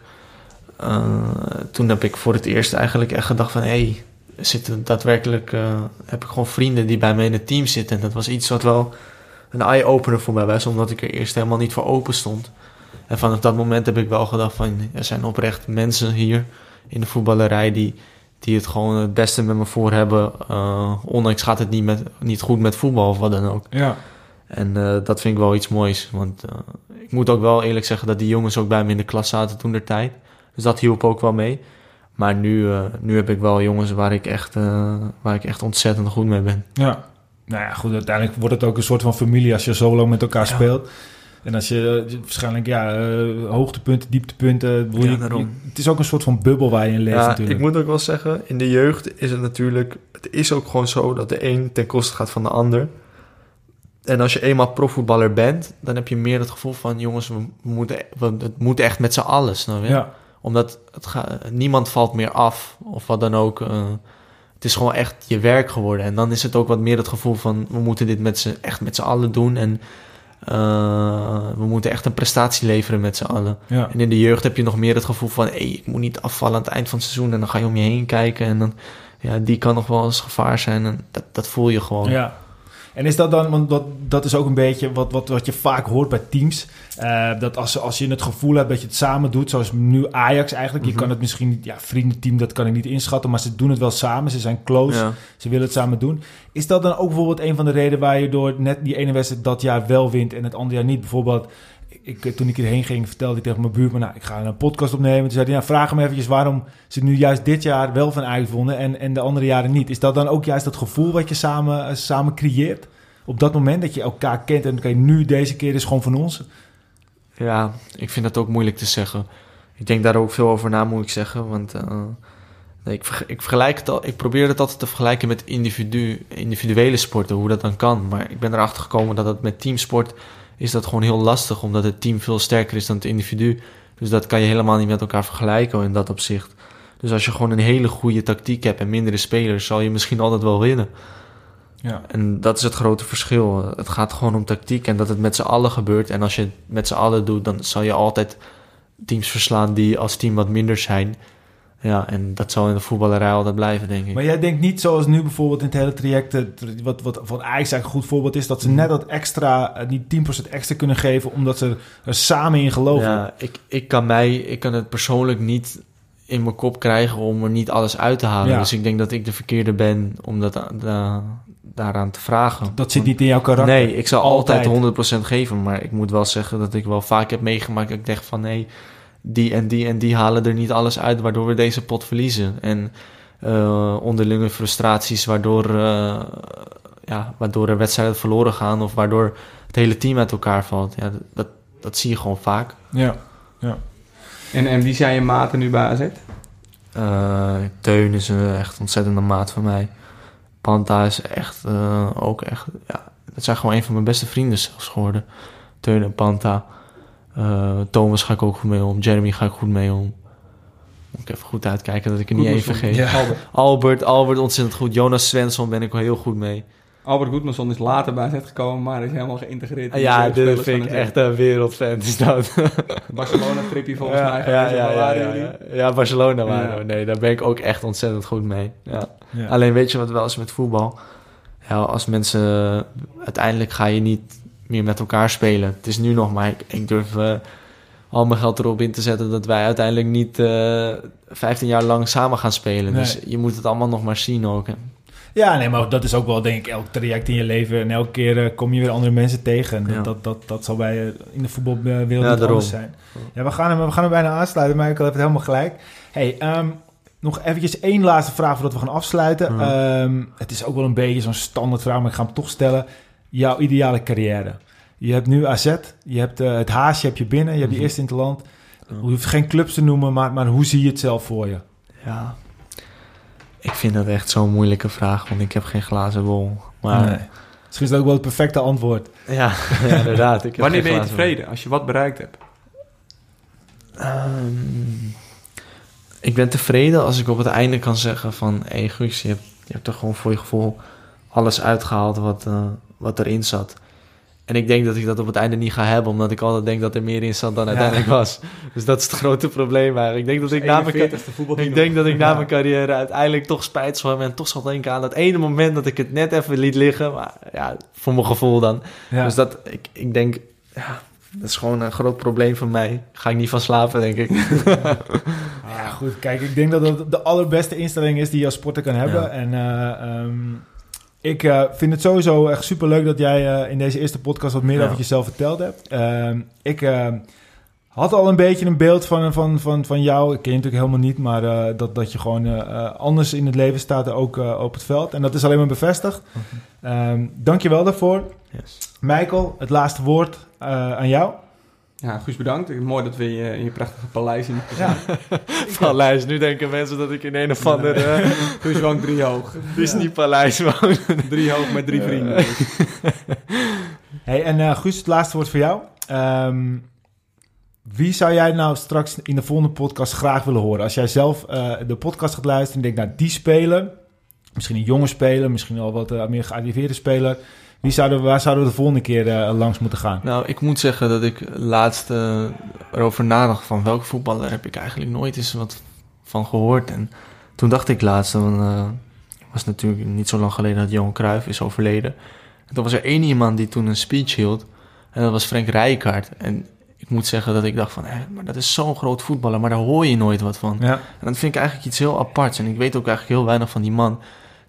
Toen heb ik voor het eerst eigenlijk echt gedacht van... hé, hey, zitten daadwerkelijk... heb ik gewoon vrienden die bij mij in het team zitten. En dat was iets wat wel een eye-opener voor mij was... omdat ik er eerst helemaal niet voor open stond. En vanaf dat moment heb ik wel gedacht van... er zijn oprecht mensen hier in de voetballerij... die, die het gewoon het beste met me voor hebben. eh, ondanks gaat het niet, met, niet goed met voetbal of wat dan ook. ja. En eh, dat vind ik wel iets moois. Want eh, ik moet ook wel eerlijk zeggen dat die jongens ook bij me in de klas zaten toen der tijd. Dus dat hielp ook wel mee. Maar nu, nu heb ik wel jongens waar ik, echt, waar ik echt ontzettend goed mee ben. Ja. Nou ja, goed, uiteindelijk wordt het ook een soort van familie als je zo lang met elkaar Ja. speelt. En als je eh, waarschijnlijk, ja, eh, hoogtepunten, dieptepunten. Ja, je- je- het is ook een soort van bubbel waar je in leeft Ja, natuurlijk. ik moet ook wel zeggen, in de jeugd is het natuurlijk... Het is ook gewoon zo dat de een ten koste gaat van de ander. En als je eenmaal profvoetballer bent, dan heb je meer het gevoel van... jongens, we moeten, we, het moet echt met z'n allen, snap je? Ja, Omdat het ga, niemand valt meer af of wat dan ook. eh, het is gewoon echt je werk geworden. En dan is het ook wat meer het gevoel van... we moeten dit met z'n, echt met z'n allen doen. En eh, we moeten echt een prestatie leveren met z'n allen. ja. En in de jeugd heb je nog meer het gevoel van... Hey, ik moet niet afvallen aan het eind van het seizoen. En dan ga je om je heen kijken. En dan, ja, die kan nog wel eens gevaar zijn. En dat, dat voel je gewoon. Ja. En is dat dan, want dat, dat is ook een beetje wat, wat, wat je vaak hoort bij teams. eh, dat als, als je het gevoel hebt dat je het samen doet, zoals nu Ajax eigenlijk. Je Mhm. kan het misschien niet, ja, vriendenteam, dat kan ik niet inschatten, maar ze doen het wel samen. Ze zijn close, Ja. ze willen het samen doen. Is dat dan ook bijvoorbeeld een van de redenen waar je door net die ene wedstrijd dat jaar wel wint en het andere jaar niet? Bijvoorbeeld, ik, ik- toen ik hierheen ging, vertelde ik tegen mijn buurman, nou, ik ga een podcast opnemen. Toen zei hij, vraag hem eventjes waarom ze nu juist dit jaar wel van wonnen en, en de andere jaren niet. Is dat dan ook juist dat gevoel wat je samen, eh, samen creëert? Op dat moment dat je elkaar kent en oké, nu deze keer is gewoon van ons. Ja, ik vind dat ook moeilijk te zeggen. Ik denk daar ook veel over na, moet ik zeggen. Want eh, ik, ik, vergelijk het al, ik probeer het altijd te vergelijken met individu, individuele sporten, hoe dat dan kan. Maar ik ben erachter gekomen dat het met teamsport is dat gewoon heel lastig, omdat het team veel sterker is dan het individu. Dus dat kan je helemaal niet met elkaar vergelijken in dat opzicht. Dus als je gewoon een hele goede tactiek hebt en mindere spelers, zal je misschien altijd wel winnen. Ja. En dat is het grote verschil. Het gaat gewoon om tactiek en dat het met z'n allen gebeurt. En als je het met z'n allen doet, dan zal je altijd teams verslaan die als team wat minder zijn. Ja, en dat zal in de voetballerij altijd blijven, denk ik. Maar jij denkt niet zoals nu bijvoorbeeld in het hele traject, eh, wat, wat van Ajax eigenlijk een goed voorbeeld is, dat ze Mhm. net dat extra, eh, die 10% extra kunnen geven, omdat ze er samen in geloven. Ja, ik, ik, kan mij, ik kan het persoonlijk niet in mijn kop krijgen om er niet alles uit te halen. Ja. Dus ik denk dat ik de verkeerde ben om dat, da- daaraan te vragen. Dat zit niet in jouw karakter. Nee, ik zal altijd, Altijd. 100% geven. Maar ik moet wel zeggen dat ik wel vaak heb meegemaakt dat ik dacht van... nee, die en die en die halen er niet alles uit, waardoor we deze pot verliezen. En uh, onderlinge frustraties, waardoor, uh, ja, waardoor er wedstrijden verloren gaan of waardoor het hele team uit elkaar valt. Ja, dat, dat zie je gewoon vaak. Ja, ja. En, en wie zijn je maten nu bij AZ? Uh, Teun is een echt ontzettende maat van mij. Panta is echt ook echt... Ja, dat zijn gewoon een van mijn beste vrienden zelfs geworden. Teun en Panta. Thomas ga ik ook goed mee om. Jeremy ga ik goed mee om. Moet ik even goed uitkijken dat ik er niet één vergeet. Ja. Albert. Albert, Albert ontzettend goed. Jonas Svensson ben ik wel heel goed mee. Albert Goedmanson is later bij Z gekomen, maar is helemaal geïntegreerd. In ja, dit vind ik echt een wereldfan. Is dat. (laughs) Barcelona-tripje volgens ja, mij. Ja, ja, ja, ja, ja, Barcelona waren. Nee, daar ben ik ook echt ontzettend goed mee. Ja. Alleen weet je wat wel is met voetbal? Ja, als mensen... Uiteindelijk ga je niet meer met elkaar spelen. Het is nu nog maar... Ik, ik durf... Uh, al mijn geld erop in te zetten dat wij uiteindelijk niet uh, 15 jaar lang samen gaan spelen. Nee. Dus je moet het allemaal nog maar zien ook. Hè. Ja, nee, maar dat is ook wel, denk ik, elk traject in je leven. En elke keer uh, kom je weer andere mensen tegen. Dat, ja. dat, dat, dat, zal bij uh, in de voetbalwereld ja, anders zijn. Ja, we gaan, hem, we gaan hem bijna aansluiten. Michael heeft het helemaal gelijk. Hey, um, nog eventjes één laatste vraag voordat we gaan afsluiten. Um, het is ook wel een beetje zo'n standaard vraag, maar ik ga hem toch stellen. Jouw ideale carrière. Je hebt nu AZ, je hebt uh, het haasje heb je binnen, je hebt je eerste in het land. Je hoeft geen clubs te noemen, maar, maar hoe zie je het zelf voor je? Ja, ik vind dat echt zo'n moeilijke vraag, want ik heb geen glazen bol. Maar... Nee. Misschien is dat ook wel het perfecte antwoord. Ja, (laughs) ja inderdaad. Ik heb Wanneer ben je tevreden als je wat bereikt hebt? Um, ik ben tevreden als ik op het einde kan zeggen van... Hé hey, Guus, je hebt, je hebt er gewoon voor je gevoel alles uitgehaald wat, uh, wat erin zat. En ik denk dat ik dat op het einde niet ga hebben, omdat ik altijd denk dat er meer in zat dan uiteindelijk ja. was. Dus dat is het grote probleem eigenlijk. Ik denk dat ik na mijn, ik denk dat ik na mijn carrière uiteindelijk toch spijt zal hebben en toch zal denken aan dat ene moment dat ik het net even liet liggen. Maar ja, voor mijn gevoel dan. Ja. Dus dat, ik, ik denk, ja, dat is gewoon een groot probleem van mij. Ga ik niet van slapen, denk ik. (laughs) ja, goed. Kijk, ik denk dat dat de allerbeste instelling is die je als sporter kan hebben. En uh, um, ik uh, vind het sowieso echt super leuk dat jij uh, in deze eerste podcast wat meer ja. over jezelf verteld hebt. Uh, ik had al een beetje een beeld van, van, van, van jou. Ik ken je natuurlijk helemaal niet, maar dat, dat je gewoon anders in het leven staat, ook op het veld. En dat is alleen maar bevestigd. Um, Dank je wel daarvoor. Yes. Michael, het laatste woord aan jou. Ja, Guus, bedankt. Mooi dat we je in je prachtige paleis in ja. (laughs) (laughs) Paleis, nu denken mensen dat ik in een of andere... Ja. (laughs) Guus woont drie hoog. Disney-paleis woon. drie hoog met drie vrienden. hey, en uh, Guus, het laatste woord voor jou. Um, wie zou jij nou straks in de volgende podcast graag willen horen? Als jij zelf uh, de podcast gaat luisteren en denkt, nou, die spelen... Misschien een jonge speler, misschien al wat uh, meer gearriveerde speler... Wie zouden, waar zouden we de volgende keer uh, langs moeten gaan? Nou, ik moet zeggen dat ik laatst uh, erover nadacht van welke voetballer heb ik eigenlijk nooit eens wat van gehoord. En toen dacht ik laatst, dan uh, was natuurlijk niet zo lang geleden dat Johan Cruijff is overleden. En toen was er één iemand die toen een speech hield en dat was Frank Rijkaard. En ik moet zeggen dat ik dacht van, hé, maar dat is zo'n groot voetballer, maar daar hoor je nooit wat van. Ja. En dat vind ik eigenlijk iets heel aparts. En ik weet ook eigenlijk heel weinig van die man.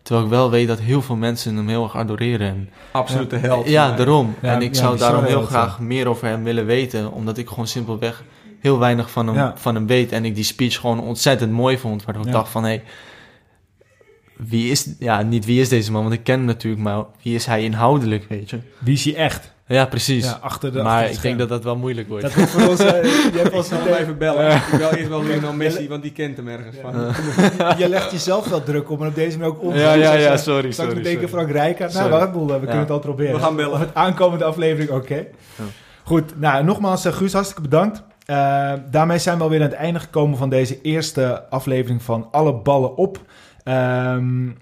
Terwijl ik wel weet dat heel veel mensen hem heel erg adoreren. En, Absolute ja. held. Ja, daarom. Ja, en ik zou daarom heel graag zijn. meer over hem willen weten. Omdat ik gewoon simpelweg heel weinig van hem, van hem weet. En ik die speech gewoon ontzettend mooi vond. Waardoor ik dacht van, hé... Hey, wie is... Ja, niet wie is deze man, want ik ken hem natuurlijk. Maar wie is hij inhoudelijk, weet je? Wie is hij echt? Ja, precies. Ja, achter de, maar achter ik denk dat dat wel moeilijk wordt. Dat wordt voor ons... Uh, (laughs) je hebt ons nog even bellen. Ja. Ik bel eerst wel Lionel Messi, want die kent hem ergens van. Ja. (laughs) je legt jezelf wel druk op en op deze manier ook om. Ja, ja, ja, sorry. Straks moet denken Frank Rijkaard. Nou, wat boel, we kunnen het al proberen. We gaan bellen. Of het aankomende aflevering, oké. Okay. Goed, nou, nogmaals, uh, Guus, hartstikke bedankt. Uh, daarmee zijn we alweer aan het einde gekomen van deze eerste aflevering van Alle Ballen Op. Um,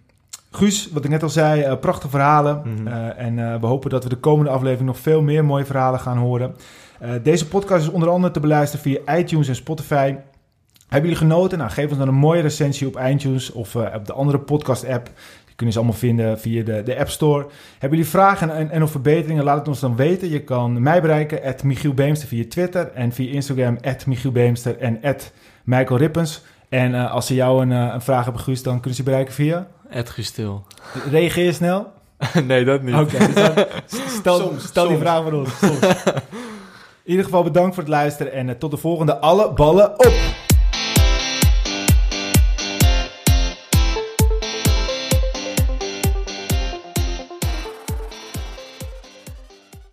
Guus, wat ik net al zei, uh, prachtige verhalen. Mm -hmm. uh, en uh, we hopen dat we de komende aflevering nog veel meer mooie verhalen gaan horen. deze podcast is onder andere te beluisteren via iTunes en Spotify. Hebben jullie genoten? Nou, geef ons dan een mooie recensie op iTunes of op de andere podcast-app. Die kunnen ze allemaal vinden via de, de App Store. Hebben jullie vragen en, en of verbeteringen? Laat het ons dan weten. Je kan mij bereiken, at Michiel Beemster via Twitter. En via Instagram, at Michiel Beemster en at Michael Rippens. En als ze jou een, een vraag hebben, Guus, dan kunnen ze bereiken via... Ed Gestil. Reageer je snel? (laughs) nee, dat niet. Oké, okay, dus (laughs) stel, soms, stel soms. die vraag maar ons. In ieder geval bedankt voor het luisteren en tot de volgende Alle Ballen Op!